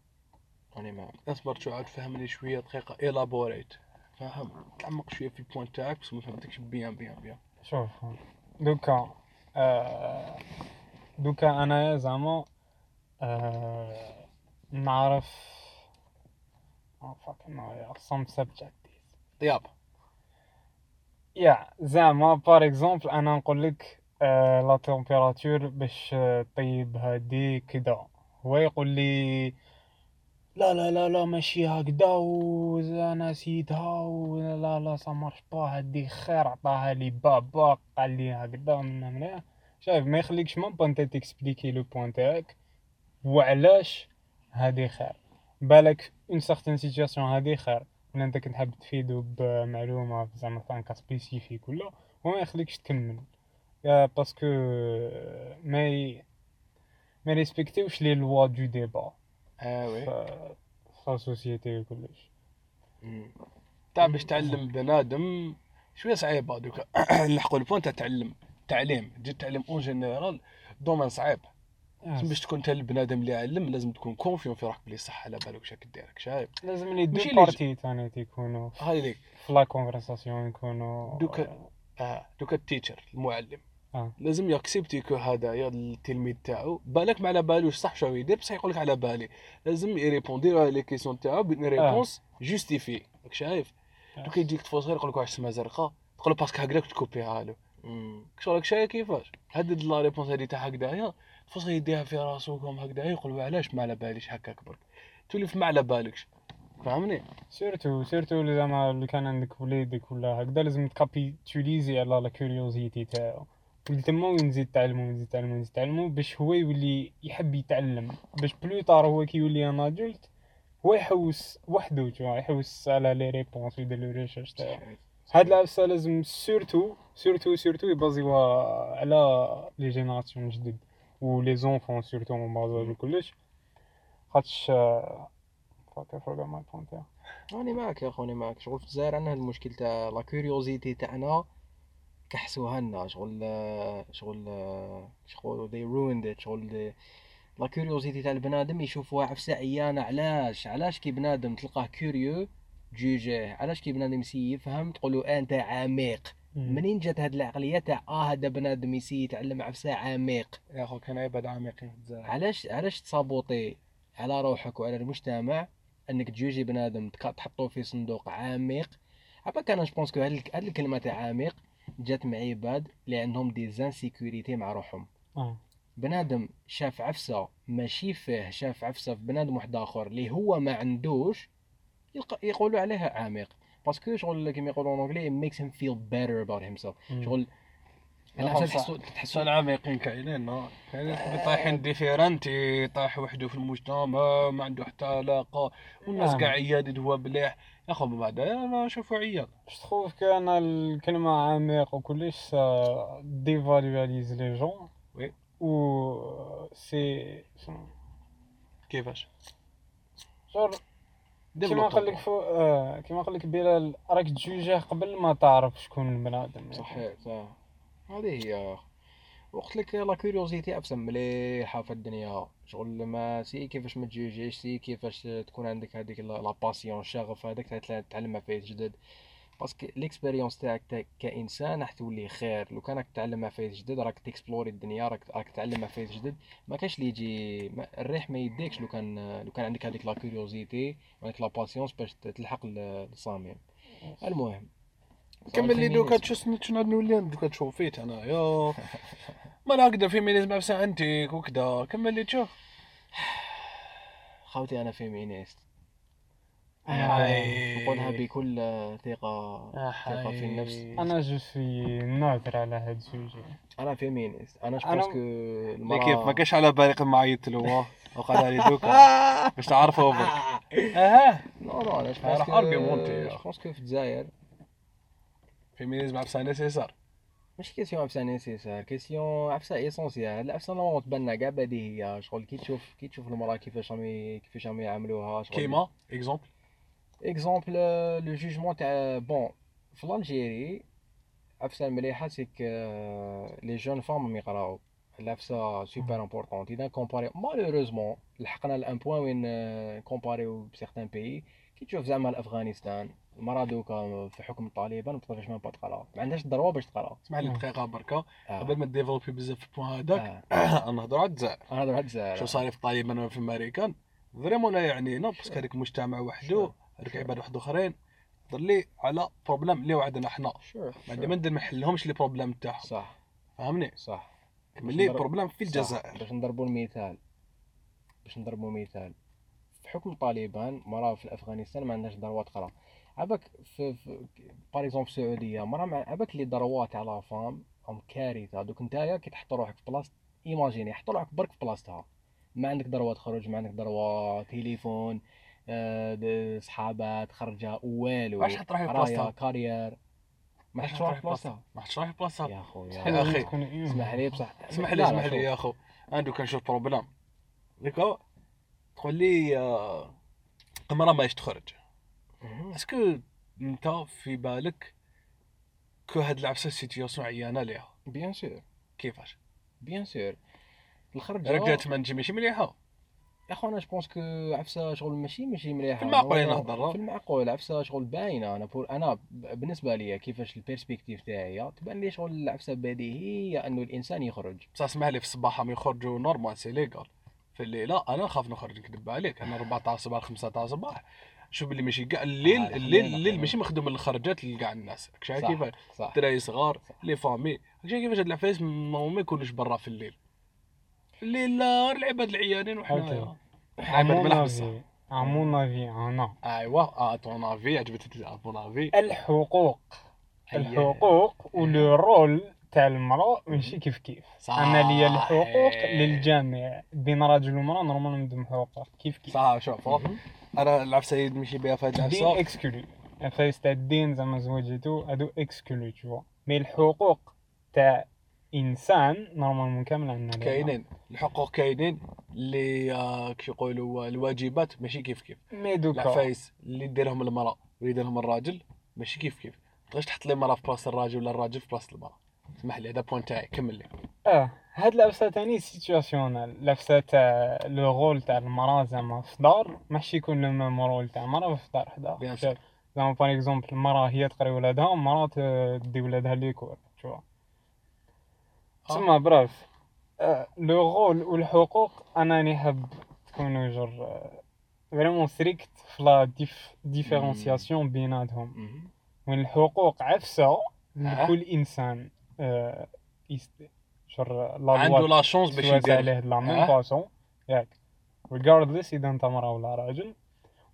راني معاك أصبر شو عاد فهمني شوية دقيقة. elaborate فاهم تعمق شوية في ال point تاعك بس ما فهمتكش bien bien bien. شوف. دوكا آه دوكا انايا زعما آه نعرف oh some subject. طياب يا زعما بار اكزومبل أنا نقول لك آه لا تمبيراتور باش آه، طيب هادي كدا. هو يقول لي لا لا لا لا ماشي هكدا وأنا نسيتها ولا لا سا مارش با هادي خير عطاها لي بابا قال لي هكدا من من شايف ما يخليكش même pas انت ت expliquer le point تاعك وعلاش هادي خير؟ بالك une certaine situation هادي خير. ولا انت كنت حاب تفيدو بمعلومة زعما cas spécifique ولا وما يخليكش تكمل. parce que ما ي... ما respecté وش les lois de débat آه oui في في la société وكلش تاع باش تعلم بنادم شوية صعيبه دوكا نلحقوا ال point تاع تعلم تعليم تجي تعلم en général دومين صعيب باش تكون انت البنادم اللي يعلم لازم تكون confiant في روحك بلي صح على بالك شاك ديرك شايف لازم les deux parties تاني تيكونوا هاي ليك في la conversation يكونوا دوكا آه دوكا ال teacher المعلم آه. لازم ي accepter que هذايا التلميذ تاعو. بالك ما على بالوش صح شو يدير؟ بصح يقول لك على بالي. لازم ي répondre les questions تاعو ب une réponse justifiée. راك شايف؟ دوكا يجيك طفل صغير يقول لك واش سما زرقاء؟ تقول له parce que هكذاك ت couper ها له شغلك شايف كيفاش؟ هدد la réponse هادي تاع هكذايا طفل صغير يديها في راسو comme هكذايا يقول له علاش ما على باليش هكاك برك تولي في ما على بالكش. فهمني؟ surtout surtout زعما اللي كان عندك وليدك ولا هكذا لازم ت capitaliser على la curiosité تاعو. تما وين نزيد تعلمو نزيد تعلمو نزيد تعلمو باش هو يولي يحب يتعلم. باش plus tard هو كي يولي un adulte هو يحوس وحده تشوف يحوس على les réponses ويدير les recherches تاعو. هاد العفسه لازم surtout surtout surtout ي baser وها على les générations جدد و les enfants surtout من بعض كلش. خاطش fuck forgot my point راني معاك يا خوني معاك. شغل في الجزائر عندنا المشكل تاع la curiosité تاعنا. كحسوها لنا شغل شغل شغل they ruined it شغل la curiosité تاع البنادم يشوفوها عفسه عيانه علاش؟ علاش كي بنادم تلقاه curieux juger ه علاش كي بنادم ي essayer يفهم تقولوا أنت عميق. منين جات هاد العقلية تاع آه هذا بنادم ي essayer يتعلم عفسة عميق؟ يا خو كان عباد عميقين علاش علاش ت saboter على روحك وعلى المجتمع أنك تجوجي بنادم تحطوه في صندوق عميق؟ عباك أنا je pense que هاد هاد الكلمة تاع عميق جات مع عباد اللي عندهم des insécurités مع روحهم آه بنادم شاف عفسة ماشي فيه شاف عفسة في بنادم واحد آخر اللي هو ما عندوش يلقى يقولوا عليها عميق parce que شغل كيما يقولوا en anglais it makes him feel better about himself مم. شغل صح. تحسوا تحسوا العميقين كاينين non. كاينين طايحين différent طايح وحده في المجتمع ما عنده حتى علاقة والناس. كاع عياد هو مليح يا خو من بعد. أنا نشوفو عياد Je trouve كان الكلمة عميق وكلش dévalualise les gens. Oui. ou c'est كيفاش genre كيما قال لك فوق آه كيما قال لك بلال راك تجوجيه قبل ما تعرف شكون البنادم صحيح صح هذه هي وقت لك la curiosité ابسم مليحه في الدنيا. شغل ما سي كيفاش ما تجوجيش سي كيفاش تكون عندك هذيك la passion الشغف هذاك تع- تعلم فيه جدد. parce que l'expérience تاعك تا- كإنسان راح تولي خير. لو كانك تعلم فيه جدد راك ت explorer الدنيا راك راك تعلم فيه جدد. ما كاش اللي يجي ما الريح ما يديكش لو كان لو كان عندك هذيك la curiosité وعندك la patience باش تلحق ال- الصميم المهم كمل لي دوكا تشوف شنو نولي دوكا تشوف فيت أنا يا ما نقدر féminisme نفسها انتيك وكذا كمل لي تشوف خوتي أنا féministe. نقولها بكل ثقة ثقة في النفس أنا je suis neutre على هاد ال sujet أنا féministe أنا أنا- je pense que لي المرأة كيف ما كاش على بالي قد معيط له وقال لي دوكا باش تعرفوا برك أها non non أنا راح argumenter. je pense que في الجزائر féminisme عفسه nécessaire ماشي question عفسة nécessaire question عفسة essentielle العفسة normale تبان كاع بديهية شغل كي تشوف كي تشوف المرأة كيفاش راهم كيفاش راهم يعاملوها شغل كيما exemple exemple le jugement تاع bon في l'Algérie عفسه المليحه c'est que les jeunes femmes يقراو العفسه super importante اذا comparer malheureusement لحقنا ل un point وين comparer و ب certains pays كي تشوف زعما الافغانستان المراه دوكا في حكم الطالبان ما تقدرش ما تقرا. ما عندهاش ال droit باش تقرا. اسمح لي دقيقة بركة. آه. قبل ما développer بزاف في ال point هذاك آه. نهضروا على الجزائر. أنا هذا واحد شو صاير في طالبان ولا في الامريكان vraiment لا يعنينا parce que هذاك المجتمع وحده هذوك عباد واحد آخرين. هضر لي على problèmes اللي وعدنا حنا. شور ما ندير ما نحلهمش les problèmes تاعهم. صح. فهمني؟ صح. م les problèmes في. الجزائر. باش نضربوا المثال. باش نضربوا مثال. في حكم طالبان مرأة في افغانستان ما عندهاش droit تقرا. عباك في, في par exemple في السعوديه مرة مع عباك les droits تاع la femme هم كارثة دوك نتايا كي تحط روحك في بلاصة ايماجيني حط روحك برك في بلاصتها. ما عندك ضروة تخرج ما عندك ضروة تليفون آه، صحابات خرجة والو واش حط روحي في بلاصتها. كارير ما روحك في في بلاصتها. ما روحي في بلاصتها. يا خويا يا. تكون إيه. اسمح لي بصح. اسمح لي اسمح لي. يا أخو. عنده كنشوف بروبليم ديكا تقول لي آه، المرأة ما تخرج. اسكو انت في بالك que هاد العفسه situation عيانة ليها؟ bien sûr كيفاش؟ bien sûr الخرجه رجعت ما نجي ماشي مليحة. يا خو أنا je pense que عفسه شغل ماشي ماشي مليحة. في المعقول أنا- نهضر. في المعقول عفسه شغل باينة. أنا pour أنا بالنسبة لي كيفاش ال perspective تاعي تبان لي شغل العفسه بديهية أنه الإنسان يخرج. بصح اسمح لي في الصباح هم يخرجوا normal c'est légal في الليل لا أنا نخاف نخرج نكذب عليك. أنا 14 صباح 5 تاع الصباح شوف اللي ماشي كاع الليل آه، الليل الليل. ماشي مخدوم للخرجات لكاع الناس. شايف صح، كيفاش الدراري صغار. les femmes. شايف كيفاش هاد العفايس ما ما يكونوش برا في الليل. الليل لا العباد العيانين وحنايا okay à ton avis بصح à mon avis أنا. ايوا آه ton avis عجبتني ton avis الحقوق. الحقوق و le rôle تاع المرأة ماشي كيف كيف. أنا ليا الحقوق للجميع. بين راجل ومرأة normalement عندهم حقوق. كيف كيف. صح شوف. أنا العفسه اللي نمشي بها في هاد العفسه exclu العفايس تاع الدين زعما زوجتو هادو exclu tu vois mais الحقوق تاع إنسان normalement كامل عندنا كاينين. الحقوق كاينين اللي آه، كي يقولوا الواجبات ماشي كيف كيف. mais دوكا. العفايس اللي ديرهم المرأة ويديرهم الراجل ماشي كيف كيف. تقدرش تحط لي المراه في بلاصه الراجل ولا الراجل في بلاصه المرأة. اسمح لي هذا point تاعي. كمل لي. آه هاد العفسه تاني situation العفسه تاع le rôle تاع المرأة زعما في دار ماشي يكون le même rôle تاع المرأة في دار حدا. زعما باغ اكزومبل المرأة هي تقري ولادها والمراه ت- تدي ولادها ليكول تشوا تسمى براف آه، لو رول والحقوق أنا حاب تكونوا جر فريمون ستريكت في لا ديف ديفيرونسياسيون بيناتهم. وين الحقوق عفسة لكل إنسان. آه، يست- شر لا عنده لا شونس باش يدير عليه لا ميم آه. فاسون ياك regardless اذا انت مرا ولا راجل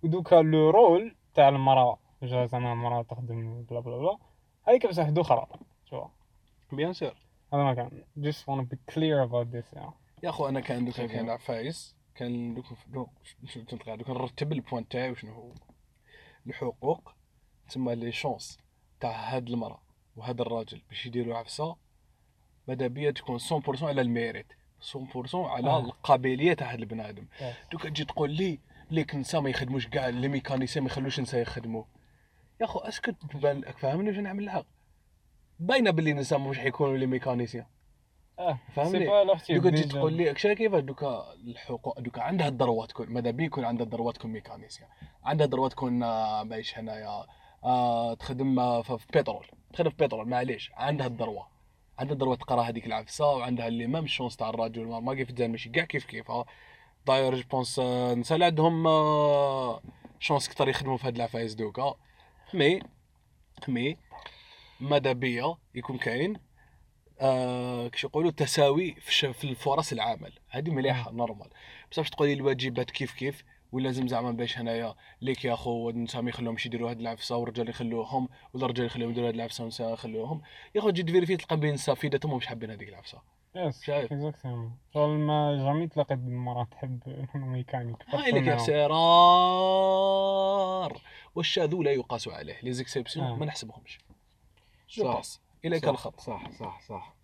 ودوكا le rôle تاع المرا جا زعما المرا تخدم بلا بلا بلا هذيك بصح حدو خرا شو bien sûr هذا ما كان just wanna be clear about this yeah. يا اخو أنا كان دوكا كان bien. عفايس كان دوك دوك دوك نرتب ال point تاعي وشنو هو الحقوق تسمى les chances تاع هاد المرأة وهذا الراجل باش يديروا عفسة ماذا بيا تكون 100% على ال mérite 100% على آه. القابلية تاع هاد البنادم Yes. دوكا تجي تقول لي like النساء ما يخدموش كاع les mécaniciens ما يخلوش النساء يخدموا يا أخو أسكت تبان لك فاهمني واش نعمل الحق باينة باللي النساء مش حيكونوا les mécaniciens آه فهمني؟ دوكا تجي تقول لي كشا كيفاش دوكا الحقوق دوكا عندها ال droit تكون ماذا بي يكون عندها ال droit تكون mécanicienne عندها ال droit تكون آه، بايش هنايا آه تخدم آه، في بترول. تخدم في بترول معليش. عندها ال droit عندها ال droit تقرا هذيك العفسة وعندها les mêmes chances تاع الراجل والمرأة كيف تزال ماشي. كاع كيف كيف ها داير je pense النساء اللي عندهم آه، chance كتر يخدموا في هاد العفايس دوكا مي مي ماذا بيا؟ يكون كاين آه كش يقولوا تساوي في الفرص العمل. هذه مليحة normal. بصح باش تقولي الواجبات كيف كيف ولازم زعما باش هنايا like يا خو النساء ما يخلوهمش يديروا هاد العفسة والرجال يخلوهم ولا الرجال يخلوهم يديروا هاد العفسة والنساء يخلوهم. يا خو تجي ت vérifie تلقى بين النساء فيداتهم مش حابين هذيك العفسة. yes شايف؟ exactement شغل ما jamais تلاقيت مرا تحب ميكانيك هاي لك c'est rare والشاذ لا يقاس عليه. les exceptions آه. ما نحسبهمش. صح. إليك الخط. صح صح صح.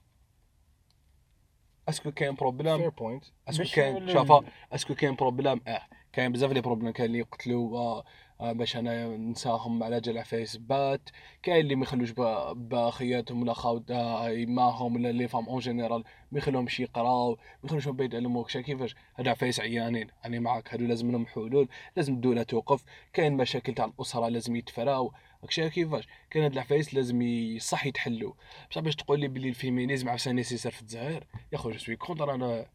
est-ce que كاين problème فير point est-ce que كاين شوفا est-ce que كاين problème آه. كاين بزاف les problèmes كاين اللي يقتلوا آه آه باش أنا نساهم على جال عفايس بات كاين اللي ما يخلوش با- باخياتهم ولا خاوت آه يماهم ولا les femmes en général ما يخلوهمش يقراو ما يخلوش من بعيد علموا كشا كيفاش؟ هادو عفايس عيانين. أنا معاك هادو لازم لهم حلول لازم الدولة توقف. كاين مشاكل تاع الأسرة لازم يتفراو. كشا كيفاش؟ كاين هاد العفايس لازم صح يتحلوا بصح باش تقول لي بلي ال féminisme عفسه nécessaire في الجزائر؟ يا خو je suis contre أنا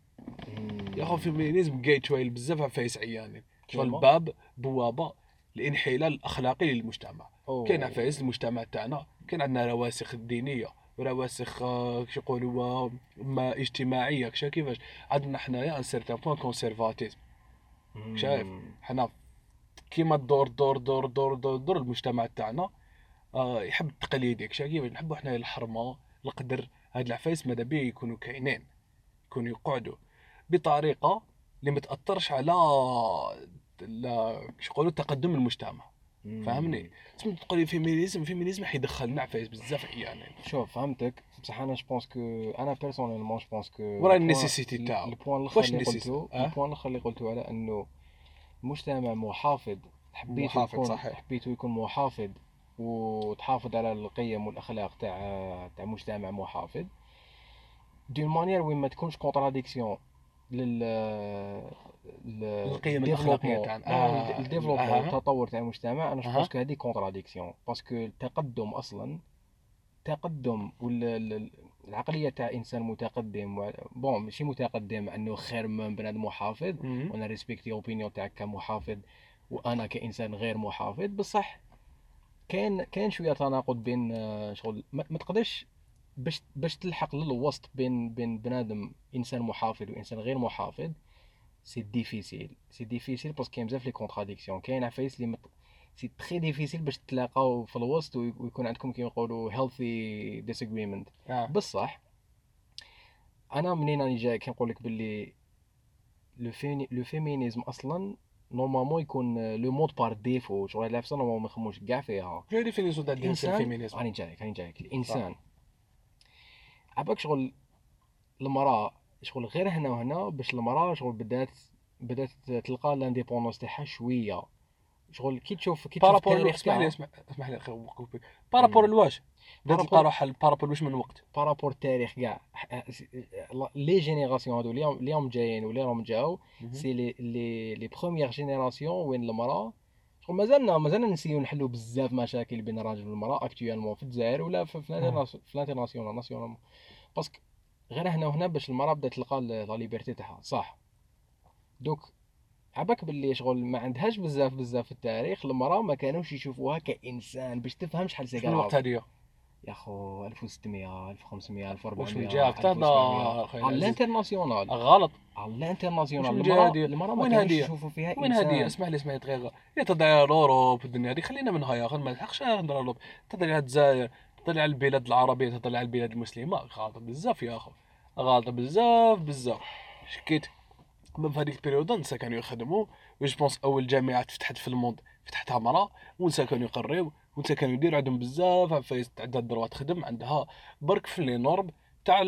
يا خو ال féminisme قايد شوية بزاف عفايس عيانين شغل؟ باب بوابة؟ الانحلال الأخلاقي للمجتمع. كاين عفايس المجتمع تاعنا كاين عندنا رواسخ دينية رواسخ آه، كش يقولوا آه، ما اجتماعية كشا كيفاش؟ عندنا حنايا un certain point conservatisme شايف؟ حنا كيما الدور دور دور دور دور, دور المجتمع تاعنا آه يحب التقاليد كشا كيفاش؟ نحبوا حنا الحرمة القدر. هاد العفايس ماذا بيه يكونوا كاينين يكونوا يقعدوا. بطريقة اللي ما تأثرش على لا يقولوا تقدم المجتمع فاهمني تسمى تقول لي féminisme féminisme حيدخلنا عفايس بزاف عيانين شوف فهمتك بصح أنا je pense que أنا personnellement je pense que ورا ال nécessité تاعو. ال point الأخر اللي؟ قلتو أه؟ ال point الأخر اللي قلتو على إنه مجتمع محافظ محافظ، يكون صحيح. حبيتو يكون محافظ وتحافظ على القيم والأخلاق تاع تاع مجتمع محافظ d'une manière وين ما تكونش contradiction لل القيم. الأخلاقية تاعنا. لا، آه. ال développement. التطور تاع المجتمع أنا je أها. pense que هذه contradiction parce que التقدم أصلا تقدم ولا ال- ال- العقلية تاع إنسان متقدم bon ماشي متقدم أنه خير من بنادم محافظ وأنا respecter opinion تاعك كمحافظ وأنا كإنسان غير محافظ بصح كاين كاين شوية تناقض بين آه، شغل ما تقدرش باش باش تلحق للوسط بين بين بنادم إنسان محافظ وإنسان غير محافظ c'est difficile c'est difficile parce que كاين بزاف les contradictions كاين عفايس مت... c'est très difficile باش تلاقاو في الوسط وي- ويكون عندكم كيما يقولوا healthy آه. بصح أنا منين راني جاي كي نقول لك باللي le fémini- le féminisme أصلا normalement يكون le mode par défaut شغل العفسه normalement ما يخموش كاع فيها. جو définition تاع الانسان ال féminisme راني جايك راني جايك الانسان عباك شغل المراه شغل غير هنا وهنا باش المراه شغل بدات بدات تلقى l'indépendance تاعها شوية. شغل كي تشوف كي تشوف par rapport اسمح لي اسمح لي par rapport الواش بدات تلقى روحها par rapport واش من وقت؟ par rapport التاريخ كاع. les générations هادو اللي اللي راهم جايين واللي راهم جاو c'est les les premières générations وين المراه مازالنا مازالنا نسيو نحلو بزاف مشاكل بين الراجل والمرأة. actuellement في الجزائر ولا في في ال internatio- في ال international national parce que غير هنا وهنا باش المرأة بدات تلقى la liberté تاعها. صح. دوك عباك باللي شغل ما عندهاش بزاف بزاف في التاريخ المرأة ما كانوش يشوفوها كإنسان باش تفهم شحال c'est شنو الوقت هذه يا خو 1600 1500 1400 واش من جهك 1700. تهضر اخويا على. ال international غلط. على ال international ما وين؟ يشوفوا فيها وين هذه؟ اسمح لي اسمح لي دقيقة. يا على ال Europe الدنيا هذه. خلينا منها يا أخي ما نلحقش نهضر تهضر على الجزائر على البلاد العربية على البلاد المسلمة. غلطه بزاف يا أخو. غلطه بزاف بزاف. شكيت. من في هذيك ال période نسا كانوا يخدموا. و je pense أول جامعات فتحت في ال monde. فتحتها مرا ونسا كانوا يقريو ونسا كانوا يديروا عندهم بزاف عفايس عندها ال droits تخدم عندها برك في les normes تاع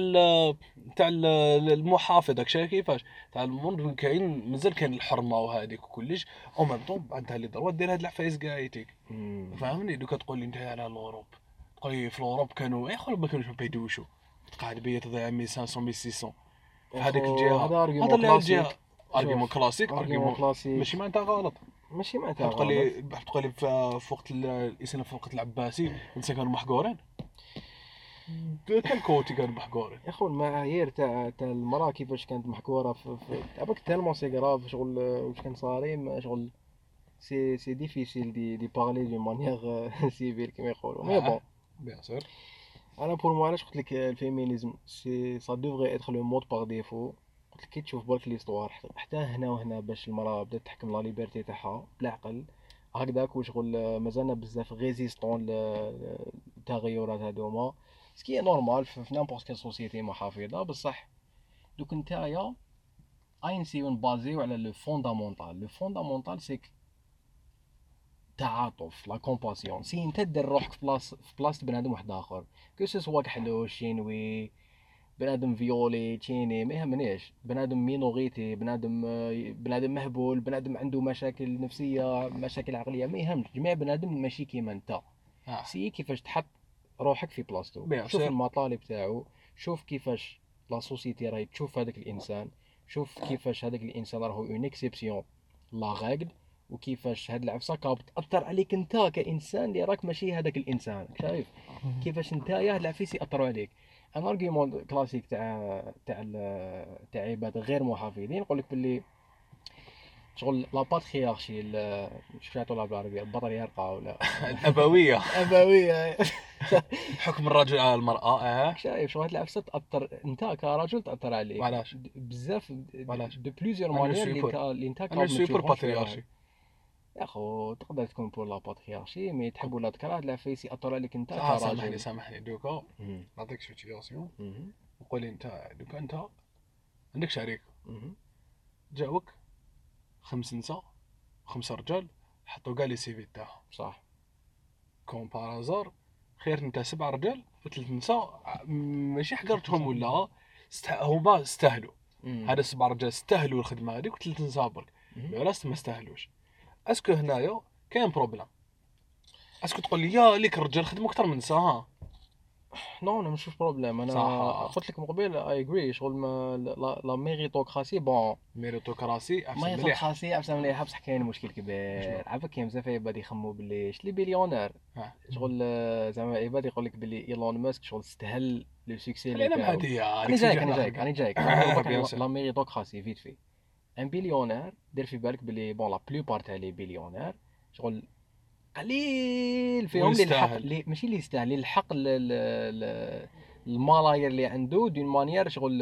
تاع ال- المحافظه داك شايف كيفاش؟ تاع المنظر كاين مازال كاين الحرمة وهذيك وكلش au même temps عندها les droits دير هاد العفايس كاع يتيك. فاهمني دوكا تقول لي انت على ال Europe تقول لي في ال Europe كانوا يا خويا ما كانوش بيدوشوا تقعد بيا تضيع 1500 1600 في هذيك الجهة. هذا اللي كلاسيك. الجهة. argument classique ماشي معناتها غلط. ماشي معناتها تقول. لي تقول لي في وقت ال- الاسلام في وقت العباسي الإنسان كانوا محقورين. كان côté كانوا محقورين. يا اخو المعايير تاع تاع المرأة كيفاش كانت محقورة في عباك tellement c'est grave شغل واش كان صاري شغل c'est c'est difficile de de parler d'une manière civile كيما يقولوا. mais bon bien sûr أنا pour moi علاش قلت لك ال féminisme؟ c'est ça devrait être le mode par défaut قلت كي تشوف برك l'histoire حتى هنا وهنا باش المراه بدات تحكم la liberté تاعها بالعقل هكذاك وشغل مازالنا بزاف résistants للتغيرات هذوما ce qui est normal في n'importe quelle société محافظة بصح. دوك نتايا اي نسيو نبازيو على le fondamental le fondamental c'est que تعاطف la compassion c'est انت دير روحك في بلاص في بلاصه بنادم واحد آخر. que ce soit كحلو chinois بنادم violet تشيني ما يهمنيش بنادم minorité بنادم بنادم مهبول بنادم عنده مشاكل نفسية مشاكل عقلية ما يهمش جميع بنادم ماشي كيما أنت. آه. c'est كيفاش تحط روحك في بلاصتو. شوف. المطالب تاعو شوف كيفاش la société راهي تشوف هذاك الإنسان شوف كيفاش هذاك الإنسان راهو une exception à la règle وكيفاش هاد العفسة cap تأثر عليك أنت كإنسان اللي راك ماشي هذاك الإنسان. شايف؟ كيفاش نتايا هاد العفيس ياثروا عليك. un argument classique تاع تاع تاع عباد غير محافظين. يقول لك باللي شغل la patriarchie شو يعطوا لها بالعربية؟ البطريرقه ولا؟ الابويه أبوية. حكم الرجل على المرأة آه شايف شغل هاد العفسه تاثر أنت كرجل تأثر عليك. علاش؟ بزاف علاش؟ de plusieurs manières اللي. انت اللي انت أنا suis pour patriarchie يا خو تقدر تكون pour la patriarchie mais تحب ولا تكره العفايس ياثر عليك أنت آه سامحني كراجل سامحني دوكا. نعطيك situation. نقول لي أنت دوكا أنت عندك شركة. جاوك خمس نساء خمسة رجال حطوا كاع les CV تاعهم صح كون par hasard خير انت سبع رجال وثلاث نساء ماشي حقرتهم ولا. هما استاهلوا. هذا سبع رجال استاهلوا الخدمة هذيك وثلاث نساء برك. العراس ما استاهلوش est-ce que هنايا كاين problème. est-ce que تقول لي يا ليك الرجال خدموا أكثر من نساء ها non أنا مش problème. أنا. قلت لك من قبل اي اجري شغل ما la, méritocratie bon méritocratie أحسن مليح. méritocratie أحسن مليح. بصح كاين مشكل كبير. عافاك كاين بزاف عباد يخمو باللي ش les billionaires. شغل زعما عباد يقول لك باللي إيلون ماسك شغل استهل le succès اللي أنا جايك أنا جايك أنا جايك. la méritocratie فيت في ان بليونير دير في بالك باللي بون لا بلوبار تاع لي بليونير شغل قليل فيهم اللي الحق. اللي ماشي اللي يستاهل اللي الحق ال- ال- ال- الملاير اللي عنده دون مانيير شغل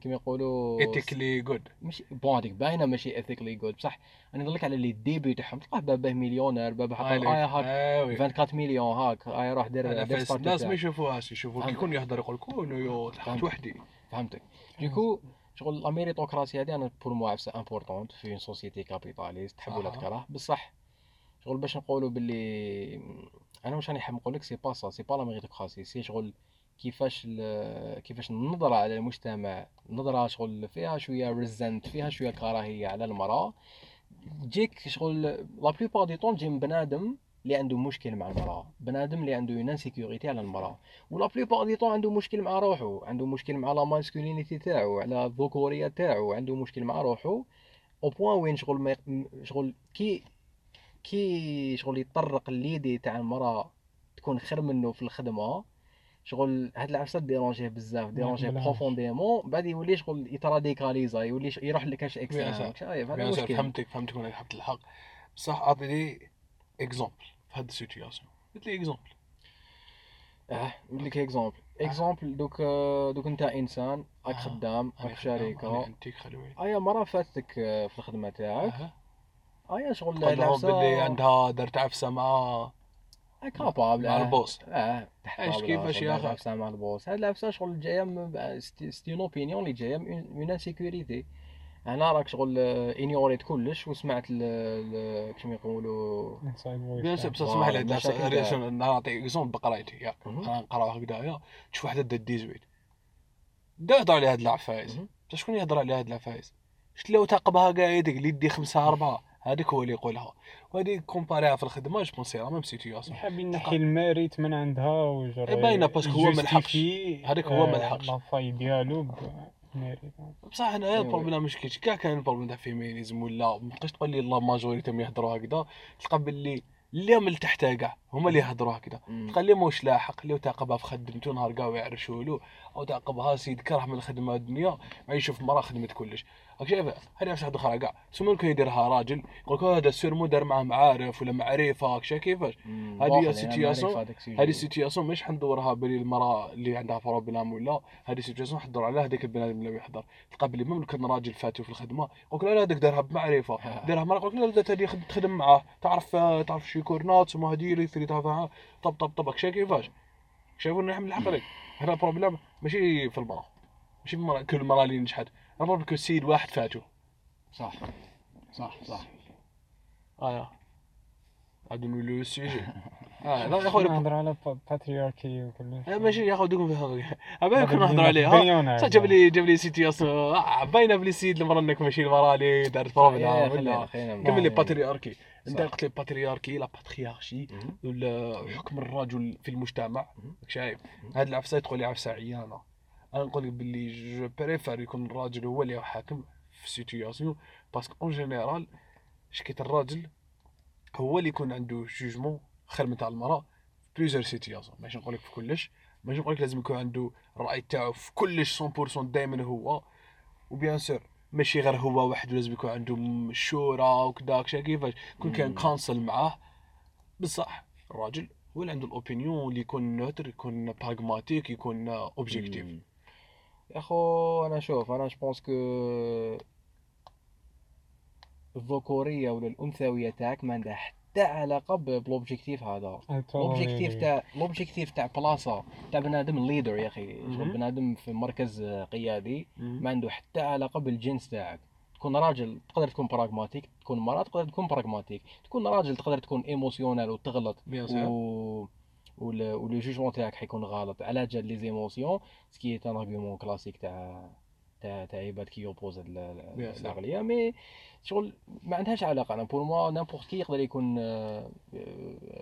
كيما يقولوا ايتيكلي جود ماشي بون هذيك باينه ماشي ايثيكلي جود بصح أنا نقول لك على لي ديبي تاعهم تلقاه باباه مليونير بابا حط هاك ايوي 24 مليون هاك اي روح دير الناس ما. يشوفوهاش يشوفوا كي. يكون يهضر يقول لك "أوه، يو تحت. وحدي فهمتك دوكا شغل la méritocratie هذه أنا pour moi عفسه importante في une société capitaliste تحب ولا. تكره؟ بصح. شغل باش نقولوا باللي أنا واش راني حاب نقول لك c'est pas ça c'est pas la méritocratie c'est شغل كيفاش كيفاش النظرة على المجتمع نظرة شغل فيها شوية ressentiment فيها شوية كراهية على المرأة. تجيك شغل la plupart du temps تجي من بنادم اللي عنده مشكل مع المرأة. بنادم اللي عنده une insécurité على المرأة. و la plupart du temps عنده مشكل مع روحه. عنده مشكل مع la masculinité تاعو على الذكورية تاعو. عنده مشكل مع روحه. au point وين شغل ما يق- شغل كي كي شغل يطرق l'idée تاع المرأة تكون خير منه في الخدمة. شغل هاد العفسة dérange يه بزاف dérange يه. profondément بعد يولي شغل يت radicaliser يولي يروح لكاش bien extrême sûr. شايف؟ هذا مشكل. فهمتك فهمتك وأنا حبت الحق. بصح أعطيني exemple في هاد ال situation. قلت لي exemple. آه نقول لك exemple. اكزومبل دوك آه، دوك انت انسان راك آه. خدام راك في شركه انتيك خلوي ايا مرة فاتتك آه، في الخدمة تاعك. ايا شغل العفسة باللي عندها درت عفسة مع capable مع ال boss. آه عايش كيفاش يا أخي؟ العفسة مع ال boss. هاد العفسة شغل جاية c'est une opinion اللي جاية من insécurité هنا راك شغل إنيوريت كلش وسمعت ال- ال- كيما يقولوا فوالا، اسمح لي نعطي اكزومبل بقرايتي ياك. خلينا نقراو هكذايا تشوف وحده دا 18 دا يهضر على هاد. بصح شكون يهضر على هاد العفايس؟ شت لو تعقبها قاعدك اللي يدي خمسة أربعة. هذاك هو اللي يقولها. وهذه كومباريها في الخدمة جو بونسي لا ميم سيتياسيون حاب ينحي الميريت من عندها وجرى إيه باينة باسكو هو ما لحقش. هذاك هو ما آه، لحقش. لافاي ديالو بصح هنايا إيوا. البروبليم مش كيتش كاع كاين البروبليم تاع فيمينيزم ولا مابقاش تقول لي لا ماجوريتي يهضروا هكذا تلقى باللي اللي من تحت كاع هما اللي يهضروا هكذا مم. تلقى اللي موش لاحق اللي تعقبها في خدمته نهار كاع ويعرشوا له أو تعقبها سيد كره من الخدمة الدنيا ما يشوف مرة خدمت كلش. راك شايف هذه واحد أخرى كاع سمو كان يديرها راجل؟ يقول لك هذا السيرمو دار معاه معارف ولا معرفة. راك شايف كيفاش؟ مم. هذه سيتياسيون-. هذه ال situation مش حندورها بلي المرأة اللي عندها problème ولا. هذه ال situation حدور على هذاك البنادم اللي يحضر. تلقى بلي ممكن كان راجل فاتو في الخدمة. يقول لك لا هذاك دارها بمعرفة. دارها مرة يقول لك لا تخدم معاه تعرف تعرف شي كورنات وما هذه يثري معاه طب طب طب شايف كيفاش شايفوا إنه يحمل الحق عليك هذا ال problème ماشي في المراه ماشي في المراه كل مرة اللي نجحت ال problème كل سيد واحد فاتو. صح. صح صح. آه. عاد نولوا ال sujet آه لا نهضر على باترياركي وكلش آه، ماشي يا خو دوك في هذا هذا كنا نهضروا عليه. بليون صح جاب لي جاب لي situation آه، باينة بلي السيد المرة إنك ماشي المراه اللي دارت problème ولا كمل لي patriarchie انت. قلت لي patriarchie la patriarchie ولا حكم الرجل في المجتمع. شايف. هاد العفسة تقول لي عفسة عيانة. أنا نقول لك باللي je préfère يكون الراجل هو اللي حاكم في situation parce que en général شكيت الراجل هو اللي يكون عنده jugement خير من تاع المراه في plusieurs situations ماشي نقول لك في كلش ماشي نقول لك لازم يكون عنده الرأي تاعو في كلش 100% دائما هو. و bien sûr ماشي غير هو وحده لازم يكون عنده شورى وكذا كيفاش. يكون كان مم. conseil معاه. بصح الراجل هو اللي عنده ال opinion اللي يكون neutre يكون pragmatique يكون objectif. يا خو أنا شوف أنا je pense que الذكورية ولا الأنثوية تاعك ما عندها حتى علاقة ب- بال objectif هذا. ال objectif تاع ال objectif تاع بلاصه تاع بنادم ال leader يا أخي. شغل. بنادم في مركز قيادي ما عنده حتى علاقة بالجنس تاعك. تكون راجل تقدر تكون pragmatique تكون مرأة تقدر تكون pragmatique تكون راجل تقدر تكون émotionnel وتغلط و ول- ولو jugement تاعك حيكون غلط على جال les émotions ce qui est un argument classique تاع تاع تاع عباد qui opposent. العقلية. mais شغل ما عندهاش علاقة. أنا pour moi n'importe qui يقدر يكون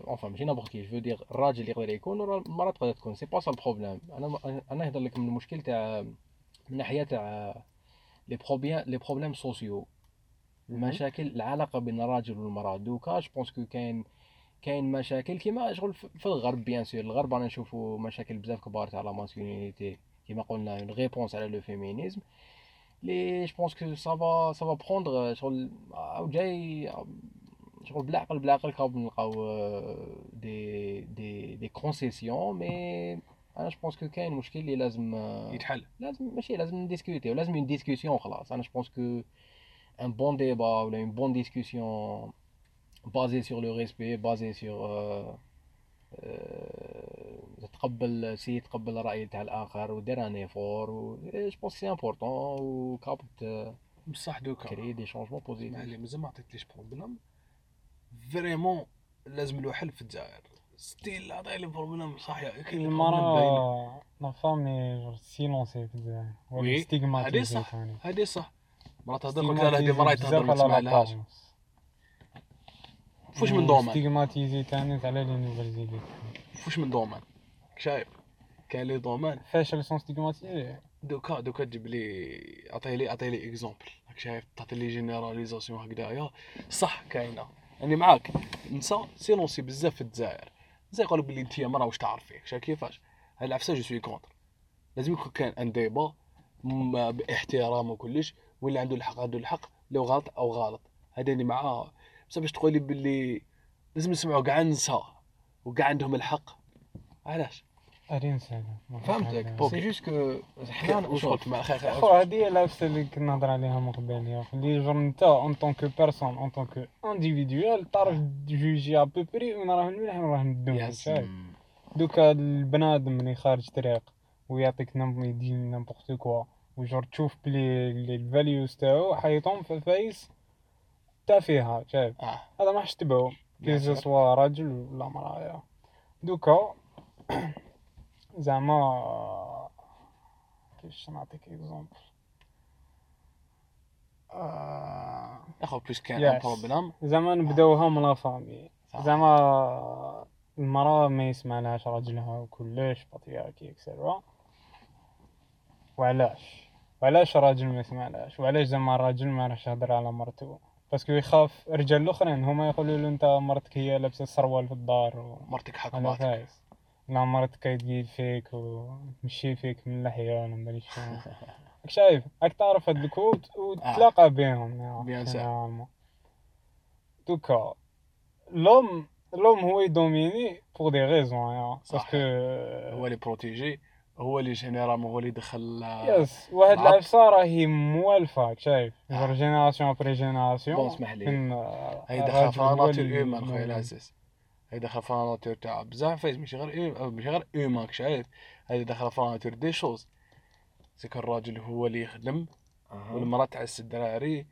enfin ماشي n'importe qui je veux dire الراجل يقدر يكون والمراه تقدر تكون. c'est pas ça ال problème أنا أنا نهضر لك من المشكل تاع من ناحية تاع les problèmes les problèmes sociaux المشاكل العلاقة بين الراجل والمرأة. دوكا je pense que كاين كاين مشاكل كيما شغل في في الغرب bien sûr الغرب رانا نشوفوا مشاكل بزاف كبار تاع la masculinité كيما قلنا en réponse على le féminisme لي je pense que ça va ça va prendre شغل أو جاي شغل بالعقل بالعقل كاب نلقاو des des des concessions mais أنا je pense que كاين مشكل اللي لازم آه، يتحل لازم ماشي لازم ن discuter يو لازم une discussion خلاص أنا je pense que ان بون ديبا ولا اون بون ديسكوسيون basé sur le respect basé sur euh, euh, تقبل سي تقبل الرأي تاع الآخر ودير ان إيفور و جو بونس سي امبورطون و كابت بصح دوكا. كري دي شونجمون اسمح بوزيتيف لي مازال ما عطيتليش بروبليم. فريمون لازم له حل في الجزائر. ستيل عطي لي بروبليم صح يا كاين. المرأة لا فامي سيلونسي في الجزائر وي، هادي صح. هذه صح. مرات تهضر قلت لها هذه مرأة تهضر ما بزاف على تسمع لهاش l'apparence. فوش من domaine stigmatisé ثاني على les nouvelles idées. فوش من domaine شايف كاين لي دومان فاش sont stigmatisées دوكا دوكا تجيب لي عطي لي عطي لي exemple. راك شايف تعطي لي généralisation هكذايا صح كاينة. يعني معاك. نساء silencées بزاف في الجزائر. زي يقولوا بلي انت مرا واش تعرف فيك شايف كيفاش؟ هاد العفسة je suis contre. لازم يكون كان un débat باحترام وكلش واللي عنده الحق عنده الحق. لو غلط أو غلط. هذا اللي معاه. بس باش تقول لي باللي لازم نسمعوا كاع النساء وكاع عندهم الحق. علاش؟ rien سهله ما فيهاش فهمتك. c'est juste que حنا واش قلت مع خير خو هذه هي العفسه اللي كنا نهضر عليها من قبل يا أخي اللي جور انت en tant que personne en tant que individuel تعرف جوجي ابوبري وين راه المليح وين راه Yes. شايف؟ دوكا البنادم ملي خارج طريق ويعطيك نم يدي نيمبورت كوا وجور تشوف بلي الفاليوز تاعو حيطهم في الفايس تا فيها شايف؟ آه. هذا ما حش تبعو كي. سوا راجل ولا مرأة. يا. دوكا زعما كيفاش نعطيك اكزومبل اخو plus كان un. problème زعما نبداوها من la famille. زعما المرأة ما يسمع لهاش راجلها وكلش بطياكي et cetera وعلاش وعلاش الراجل ما يسمع لهاش وعلاش زعما الراجل ما راحش يهضر على مرتو parce que يخاف الرجال الاخرين هما يقولوا له انت مرتك هي لابسه السروال في الدار و... مرتك حكماتك مرتك تقيد فيك وتمشي فيك من اللحية ولا مدري شنو راك شايف راك تعرف هاد الكوت وتتلاقى بهم يا Bien sûr. généralement. دوكا l'homme l'homme هو ي dominer pour des raisons يا. parce que هو اللي protéger هو اللي généralement هو اللي دخل يس واحد العط. العفسه راهي موالفة شايف آه. génération après bon génération اسمح لي هي دخل في هو nature human خويا العزيز هي دخل في nature تاع بزاف فايز ماشي غير أو ماشي غير human شايف هذه دخل في nature des choses. c'est que الراجل هو اللي يخدم والمرأة تعس الدراري.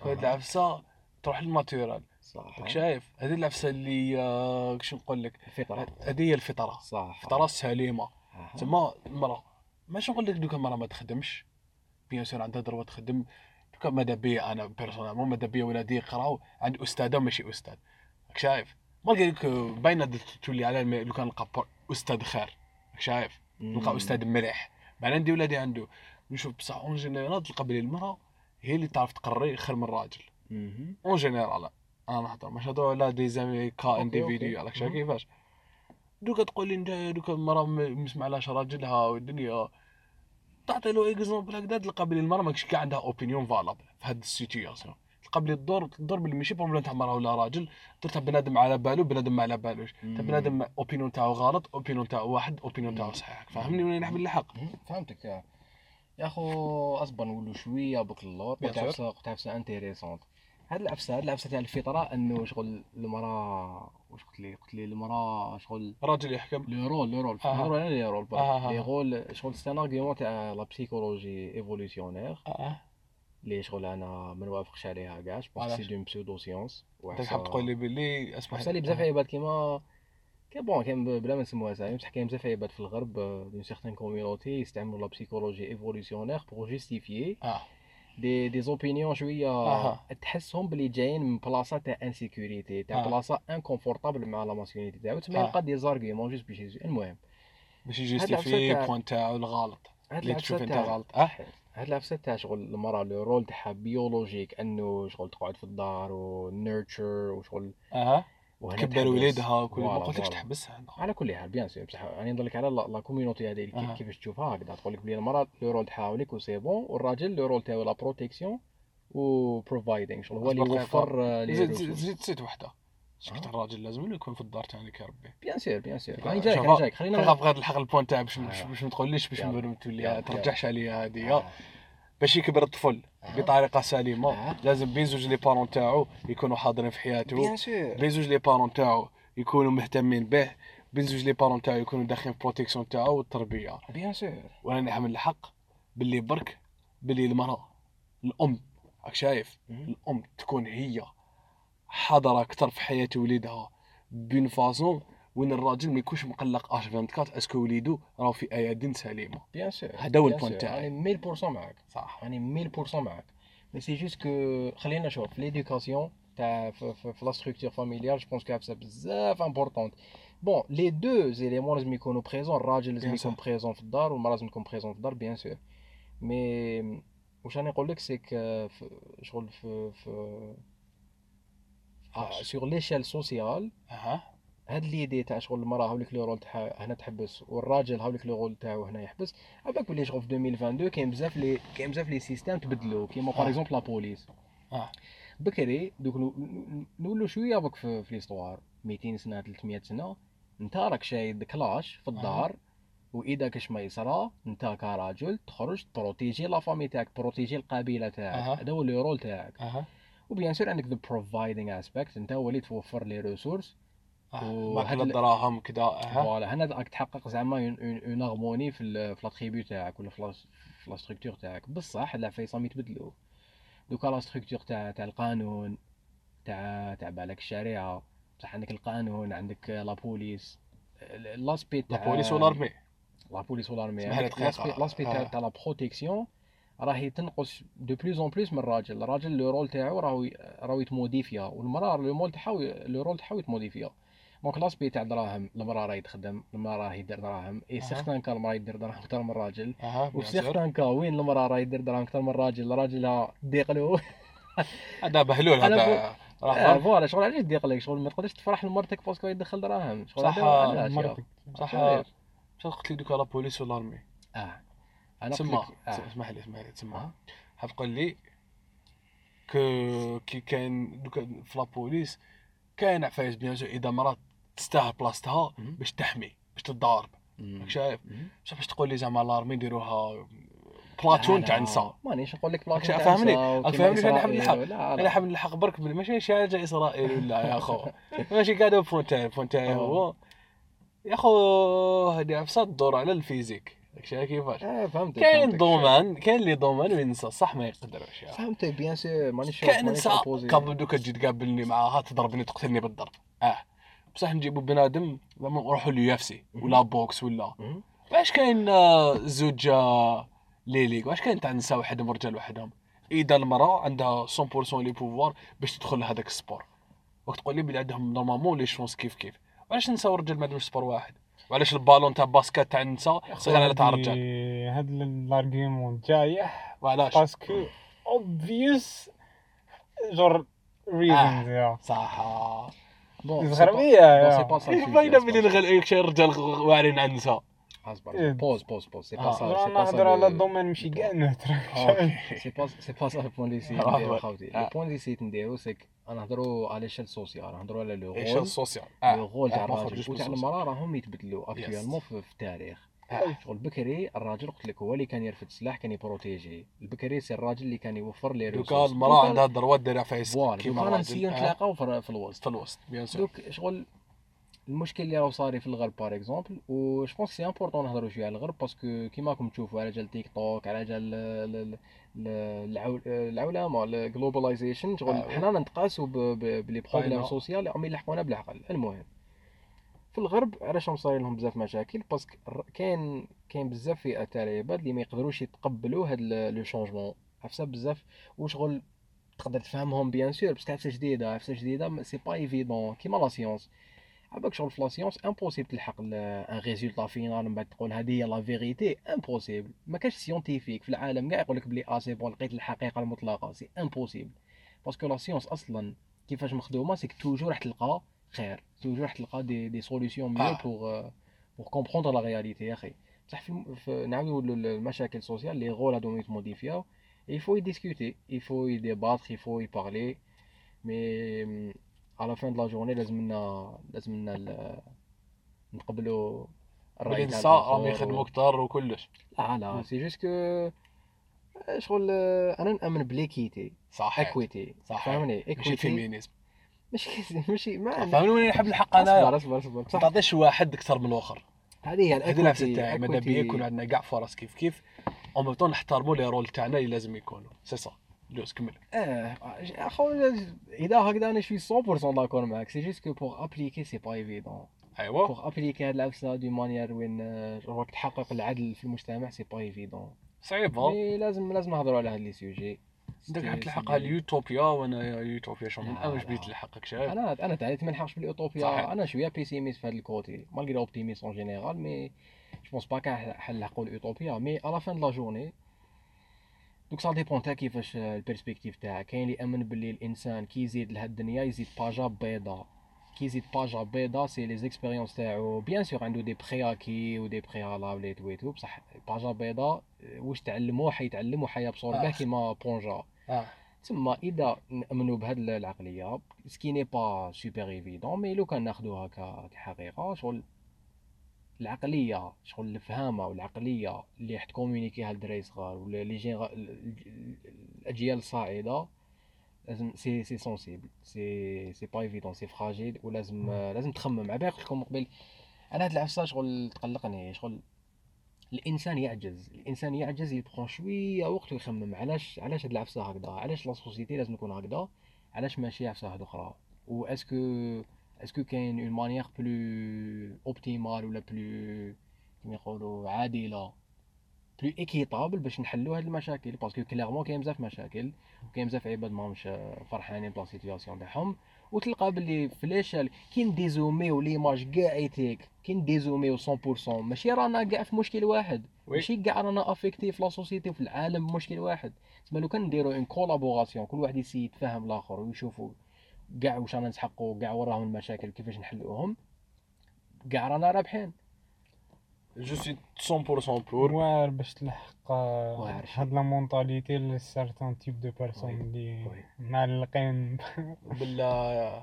هاد أها. العفسة تروح لل naturel صح شايف هذه العفسة اللي آه، كش نقول لك؟ الفطرة. هذه هي الفطرة. صح فطرة سليمة. أها. تما المرأة. ماشي نقول لك دوكا المرأة ما تخدمش. bien sûr عندها ضرورة تخدم. دوكا ماذا بيا أنا personnellement ماذا بيا ولادي يقراو. عند أستاذة ماشي أستاذ. راك شايف ما قال لك باينة تولي على الم- لو كان نلقى أستاذ خير شايف؟ نلقى أستاذ مليح. بعد عندي ولادي عنده. نشوف بصح en général تلقى بلي المرأة هي اللي تعرف تقري خير من الراجل. en général أنا نهضر مش نهضر على دي زامي كا OK. راك شايف. كيفاش؟ دوكا تقول لي انت دوكا المرأة م- مسمع لهاش راجلها والدنيا. تعطي له exemple هكذا تلقى بلي المرأة ماكش كاع عندها opinion valable في هاد ال situation. بلي الدور الدور بلي ماشي problème تاع مراه ولا راجل دور تاع بنادم على بالو بنادم ما على بالوش تاع. بنادم opinion تاعو غلط opinion تاعو واحد opinion تاعو. صحيح فهمني وين نحب الحق. فهمتك يا يا خو أصبر نولوا شوية بوك اللور. عفسه intéressante هاد العفسه هاد العفسه تاع الفطرة أنه شغل المراه واش قلت لي قلت لي المراه شغل راجل يحكم le rôle le rôle آه. على لي رول آه، آه،. لي آه. rôle شغل c'est un argument تاع la psychologie évolutionnaire آه اللي شغل أنا ما نوافقش عليها كاع parce que؟ c'est donc pseudo science أنت تحب تقول لي بلي اسمح اللي بزاف عباد كيما كاين bon كاين بلا ما نسموها ساهل بصح كاين بزاف عباد في الغرب dans certaines communities يستعملوا la psychologie évolutionnaire pour justifier آه des des opinions شوية أها. تحسهم بلي جايين من بلاصه تاع insécurité تاع آه. بلاصه inconfortable مع la masculinité تاعو تما آه. يلقى des arguments juste باش المهم باش ي justifier point تاعو الغلط اللي تشوف أنت غلط آه هاد العفسه تاع شغل المراه le rôle تاعها biologique إنه شغل تقعد في الدار و nurture وشغل أها تكبر تحبس. وليدها وكل ما قلتلكش. تحبسها على كل حال bien sûr بصح راني نهضر لك على la community هذه. كيف- كيفاش تشوفها هكذا تقول لك بلي المراه le rôle تاعها unique و c'est bon والراجل le rôle تاعو la protection و providing شغل هو اللي يوفر آه،. زيد زيد وحدة شكت آه. الراجل لازم له يكون في الدار تاعنا كربي. bien sûr bien شوف، راني جايك راني جايك خلينا خلينا بغيت نلحق ال point تاع باش آه. باش ما تقوليش باش. ما تولي ترجعش عليا هذه. آه. باش يكبر الطفل. بطريقة سليمة. لازم بين زوج les parents تاعو يكونوا حاضرين في حياته. bien sûr بين زوج les parents تاعو يكونوا مهتمين به. بين زوج les parents تاعو يكونوا داخلين في protection تاعو والتربية. bien sûr وأنا نحمل الحق باللي برك باللي المرأة الأم. راك شايف. الأم تكون هي. حاضره أكثر في حياة وليدها. ب une façon وين الراجل ما يكونش مقلق H 24 est-ce que وليدو راهو في ايادين سليمة. bien sûr هذا هو ال point. تاعي. راني 1000% معاك. صح. راني 1000% معاك. mais c'est juste que خلينا نشوف. l'éducation تاع في, la structure familiale je pense que عفسه بزاف importante bon les deux éléments لازم يكونوا présents الراجل لازم يكون. présent في الدار والمرأة لازم تكون présente في الدار bien sûr mais واش راني نقول لك c'est que شغل في في sur l'échelle sociale؟ أها. هاد l'idée تاع شغل المرأة هاوليك le rôle تاعها هنا تحبس والراجل هاوليك le rôle تاعو هنا يحبس. عباك بلي شغل في 2022 كاين بزاف les كاين بزاف les systèmes تبدلوا كيما par آه. exemple la police آه. بكري donc نو- نو- نولوا شوية بك في, في l'histoire 200 سنة 300 سنة. أنت راك شايد كلاش في الدار واذا كاش ما يصرى أنت كراجل تخرج تبروتيجي la famille تاعك تبروتيجي القبيلة تاعك. هذا هو le rôle تاعك. أها. و bien sûr عندك the providing aspect انت هو اللي توفر les ressources باقي ال- الدراهم كذا voilà. هنا راك تحقق زعما une harmonie في ال- في la tribu تاعك ولا في la structure تاعك. بصح لعفايس هم يتبدلوا. دوكا la structure تاع تاع القانون تاع تاع بالك الشريعة. بصح عندك القانون عندك la police l'aspect تاع la police و l'armée la police و l'armée. l'aspect تاع آه. تاع la protection راهي تنقص de plus en plus من الراجل. الراجل le rôle تاعو راهو راهو يتموديفيا والمرأة لو مول تاعو لو رول تاعو يتموديفيا donc l'aspect تاع دراهم المرأة راهي تخدم المرأة راهي دير دراهم. اي. certains cas المرأة يدير دراهم أكثر من الراجل. أها وفي bien sûr. certains cas وين المرأة راهي دير دراهم أكثر من الراجل؟ الراجل تضيق له. هذا بهلول هذا آه،. voilà شغل علاش تضيق لك؟ شغل ما تقدرش تفرح لمرتك parce que يدخل دراهم. شغل صح، مرتك. صح. قلت لي دوكا la police و l'armée آه. أنا لك- آه. اسمح لي اسمح لي تسمى آه. حتقول لي que كي كاين دوكا في la police كاين عفايس bien sûr إذا مرات تستاهل بلاصتها. باش تحمي باش تضارب. راك شايف. بصح باش تقول لي زعما l'armée يديروها بلاتون لا، تاع نساء مانيش نقول لك بلاتون تاع فهمني؟ نساء فهمني نحب إسرائيل نلحق؟ أنا. حاب نلحق برك ماشي شي حاجة إسرائيل ولا يا خو ماشي قاعد البوان تاعي هو يا خو هذه عفسة تدور على الفيزيك راك شايف كيفاش آه فهمت كاين. ضمان كاين اللي ضمان وينسى صح ما يقدرش يا فهمتك بيان سور مانيش كاين opposé. قبل دوكا تجي تقابلني معاها تضربني تقتلني بالضرب. آه. بصح نجيبو بنادم زعما نروحو لليو اف سي ولا بوكس ولا. واش كاين آه، زوج les ligues واش كاين تاع نساء وحدهم ورجال وحدهم؟ إذا المرأة عندها 100% les pouvoirs باش تدخل لهذاك ال sport. وقت تقول لي بلي عندهم normalement les chances كيف كيف. وعلاش نساء ورجال ما عندهمش sport واحد؟ وعلاش البالون تاع basket تاع النساء صغير على تاع الرجال هاد ال argument جايح وعلاش parce que obvious جور reasons يا صح. bon ça باينه بلي الغل- شي رجال واعرين على النساء اصبر. pause pause pause c'est. pas ça c'est pas ça نهضر على ال domaine ماشي كاع نهضر c'est pas c'est pas ça ال point اللي سيت نديرو. خاوتي. ال point اللي سيت نديرو c'est نهضرو على l'échelle sociale نهضرو على le إيش rôle ال social le rôle تاع الراجل وتاع المراه راهم يتبدلوا actuellement في التاريخ. شغل بكري الراجل قلت لك هو اللي كان يرفد السلاح كان يبروتيجي البكري c'est الراجل اللي كان يوفر les دوكا ressources المراه عندها ال droits دير عفايس voilà كيما دوكا الراجل. نسيو. نتلاقاو في في الوسط في الوسط bien sûr donc شغل المشكل اللي راهو صاري في الغرب par exemple و je pense c'est important نهضروا شوية على الغرب parce que كيما راكم تشوفوا على جال تيك توك على جال ال- ال- ال- العول- العولمة ال globalization شغل آه. حنا نتقاسوا ب- ب- ب les problèmes. sociales راهم يلحقونا بالعقل المهم في الغرب علاش راهم صاير لهم بزاف مشاكل parce que كاين كاين بزاف فئات تاع العباد اللي ما يقدروش يتقبلوا هاد le changement عفسة بزاف وشغل تقدر تفهمهم bien sûr parce que عفسة جديدة عفسة جديدة c'est pas évident كيما la science عباك شغل في la science impossible تلحق un résultat final من بعد تقول هذه هي la vérité impossible ما كاش scientifique في العالم كاع يقول لك بلي آه c'est bon لقيت الحقيقة المطلقه c'est impossible parce que la science أصلا كيفاش مخدومه c'est que toujours راح تلقى خير toujours راح تلقى des des solutions mieux آه. pour pour comprendre la réalité يا أخي بصح في, الم- في نعاودو للمشاكل ال social les rôles هادو يتموديفياو il faut y discuter il faut y débattre il faut y parler mais la fin de la journée لازمنا لازمنا نقبلوا الرأي تاع النساء راهم يخدموا أكثر وكلش. لا لا c'est juste que شغل آه، أنا نأمن ب l'équité صح equity صح. فهمني؟ equity feminism ماشي ماشي ما فهمني وين نحب الحق أصبر أنا أصبر اصبر ما بصح تعطيش واحد أكثر من الآخر. هذه هي هذه نفس ال equity تاعي ماذا بيا يكون عندنا كاع فرص كيف كيف. au même temps نحترموا لي رول تاعنا اللي لازم يكونوا. سي صا جوز كمل. آه أخو إذا هكذا أنا شوي 100% d'accord معاك c'est juste que pour appliquer c'est pas évident ايوا pour appliquer هاد العفسه de manière وين آه، راك تحقق العدل في المجتمع c'est pas évident صعيبه mais لازم لازم نهضروا على هاد les sujets انت قاعد تلحقها اليوتوبيا وأنا يوتوبيا شو من لا. بديت تلحقك شايف؟ أنا أنا تاعي ما نلحقش بالاوتوبيا صحيح. أنا شوية pessimiste في هذا ال côté malgré optimiste en général mais je pense pas كاع حنلحقوا الاوتوبيا mais à la fin la journée donc ça dépend تاع كيفاش ال perspective تاعك. كاين اللي يأمن باللي الإنسان كي يزيد لهاد الدنيا يزيد باجا بيضا كي يزيد باجا بيضا c'est les expériences تاعو. bien sûr عنده des préacquis و des préalables et tout et tout بصح باجا بيضا واش تعلمو؟ حيتعلم وحيابسوربه آه. كيما بونجا آه. تما إذا نامنوا بهاد العقلية ce qui n'est pas super évident mais لو كان ناخذوها كحقيقة شغل العقلية شغل الفهامة والعقلية اللي راح تكومونيكيها الدراري صغار ولا les jeunes الأجيال الصاعدة لازم c'est c'est sensible c'est c'est pas évident c'est fragile ولازم لازم تخمم. على قلت لكم قبل أنا هاد العفسة شغل تقلقني شغل الإنسان يعجز الإنسان يعجز يبقى شوية وقت ويخمم. علاش؟ علاش هاد العفسة هكذا؟ علاش la société لازم نكون هكذا؟ علاش ماشي عفسة واحدة أخرى؟ و est-ce que كاين une manière plus optimale ولا plus كيما يقولوا عادله plus équitable باش نحلوا هاد المشاكل؟ parce que clairement كاين بزاف مشاكل وكاين بزاف عباد ماهمش فرحانين ب la situation تاعهم. وتلقى باللي في l'échelle كي نديزوميو l'image كاع ايتيك كي نديزوميو 100% ماشي رانا كاع في مشكل واحد. ماشي كاع رانا affectés في la société وفي العالم بمشكل واحد. تسمى لو كان نديرو une collaboration كل واحد يسي يتفاهم الآخر ويشوفوا كاع واش رانا نسحقوا كاع وراهم المشاكل كيفاش نحلوهم. كاع رانا رابحين. جو سي 100% بور واعر باش تلحق شي. هاد la mentalité ل certains types de personnes. اللي oui. معلقين. بلا-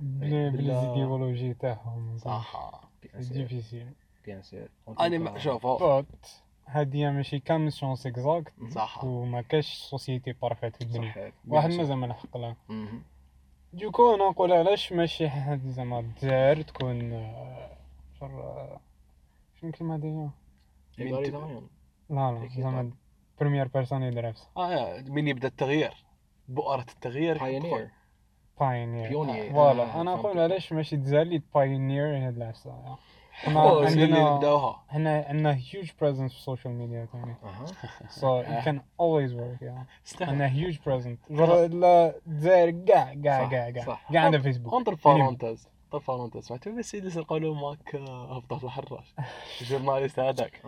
ب les idéologies تاعهم. صح. difficile bien sûr أنا ما شوف. but هادي ماشي كامل chance exact صح. وما كاش société parfaite في الدنيا واحد. مازال ما لحق لها donc أنا نقول علاش ماشي حد زعما الجزائر تكون شر آه، شنو الكلمة déjà egalitarian. لا لا زعما première personne يدير آه من يبدا التغيير بؤرة التغيير Pioneer. pioneer Pioneer. voilà أنا نقول. علاش ماشي الجزائر اللي pioneer هاد العفسة اللي عندنا حنا عندنا huge presence في ال social media أها. So it can always work yeah. عندنا huge presence. جر لا الجزائر كاع كاع كاع كاع. كاع عندها فيسبوك اونتر بارونتيز اونتر بارونتيز سمعتوا بس يدس يقولوا Mac آه، هبطه في الحراش ال journaliste هذاك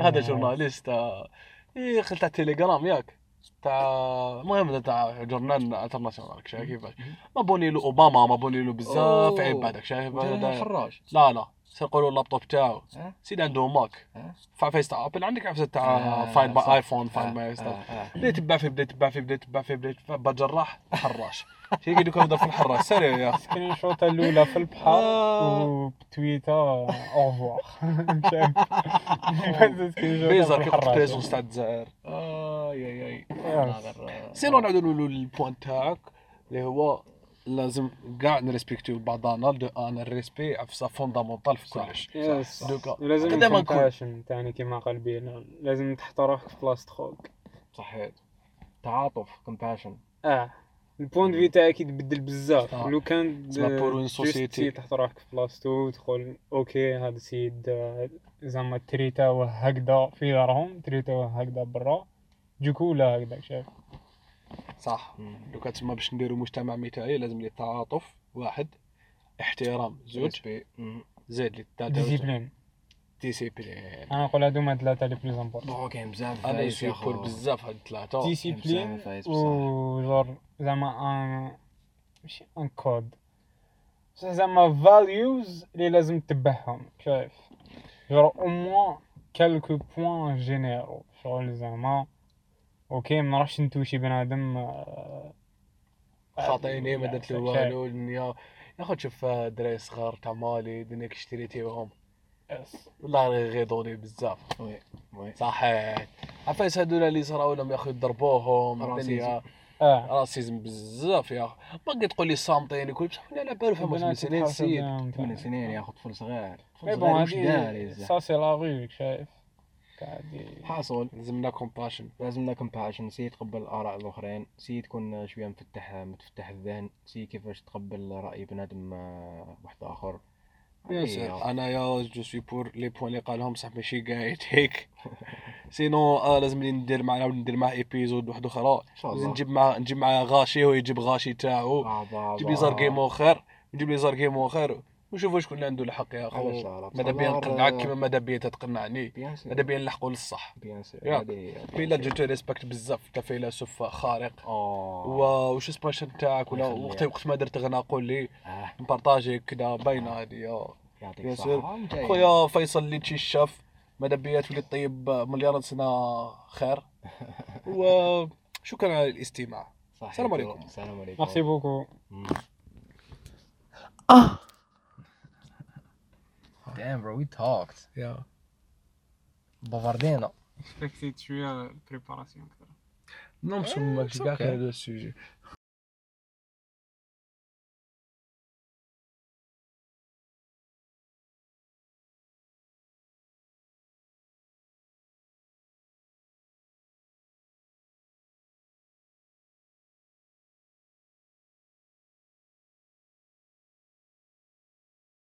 هذا؟ journaliste. آه، إيه خل تاع تيليجرام ياك. تاع المهم تاع journal international كيفاش. كيفاش ما بوني له أوباما ما بوني له بزاف أوه. عباد شايف؟ الحراج لا لا. سيقولوا اللابتوب تاعو. آه سيد عنده ماك. آه فايس تاع ابل عندك عفسه تاع آه، فايند صح. باي آيفون فايند آه، باي آه،. بدا يتبع فيه بدا يتبع فيه بدا يتبع فيه بدا يتبع با جراح حراش. شي يقعد يكون في الحراش. سيريو يا أخي. سكرين شوت الأولى في البحر آه. وبتويتر. اوفوار بيزر كي قلت بريزونس تاع الجزائر اي اي اي سينو نعاودو نقولوا البوان تاعك اللي هو لازم كاع نريسبكتيو بعضنا donc ال respect عفسه fondamentale في كلش. دوكا لازم قدام. compassion تاني كيما قال بيلا لازم تحط روحك في بلاصة خوك صحيح. تعاطف compassion آه. ال point de vue تاعك يتبدل بزاف. آه. لو كان société. تسي تحط روحك في بلاصتو تقول okay هذا السيد آه، زعما تريتاوه هكذا في دارهم تريتاوه هكذا برا. دوكو لا هكذا شايف صح؟ دوكا تسمى باش نديرو مجتمع مثالي لازم لي التعاطف واحد احترام زوج زيد لي ديسيبلين ديسيبلين أنا نقول هادو هما ثلاثة اللي بليز امبورطون بون كاين بزاف أنا فايز يا سوي بور خو. بزاف هاد الثلاثه ديسيبلين فايز و جور زعما ان ماشي ان كود بصح زعما فاليوز اللي لازم تتبعهم شايف جور au moins quelques points généraux شغل زعما okay ما نروحش نتوشي بنادم آه، خاطيني ما درت له. والو يا يا خو تشوف دراري صغار تاع مالي دنيا اشتريتيهم yes. والله راه يغيظوني بزاف. oui oui. صحيح عفايس هذولا اللي صراو لهم يا أخي ضربوهم. الدنيا آه. racisme بزاف يا أخي. ما قد تقول لي صامتين يقول بصح أنا على بالو من البنات سنين يتحرشوا سيد بهم ثمان تاع- سنين ياخذ طفل صغير. طفل مي صغير واش دار هادي يزح. سا سي لا شايف. حاصل. لازمنا كومباشن لازمنا كومباشن سي تقبل الآراء الأخرين. سي تكون شوية مفتح متفتح الذهن. سي كيفاش تقبل رأي بنادم آه، واحد آخر. بيان هي- سور أنا يا جو سوي بور لي بوان اللي قالهم بصح ماشي قايد هيك سينو آه لازم ندير معاه ندير معاه ايبيزود واحد أخرى لازم نجيب معاه نجيب معاه غاشي هو يجيب غاشي تاعو نجيب. لي زاركيم اخر نجيب لي زاركيم اخر ونشوفوا شكون اللي عنده الحق يا اخو؟ ماذا بيا نقنعك كيما ماذا بيا تتقنعني ماذا بيا نلحقوا للصح؟ بيان سور بيلا جو تو ريسبكت بزاف انت فيلسوف خارق. آه. و- وش سباشن تاعك؟ ولا وقت. وقت ما درت غنى قول لي. آه، نبارطاجي كذا باينة هذه بيان الصحة. سور. خويا فيصل اللي تشي الشاف. ماذا بيا تولي طيب؟ مليار سنة خير. وشكرا على الاستماع. السلام عليكم. السلام عليكم. ميرسي بوكو مم. Damn bro we talked. يا بافاردينا اكسبكتيت شوية préparation أكثر نمشي Eh, ما كاع okay. هذا ال sujet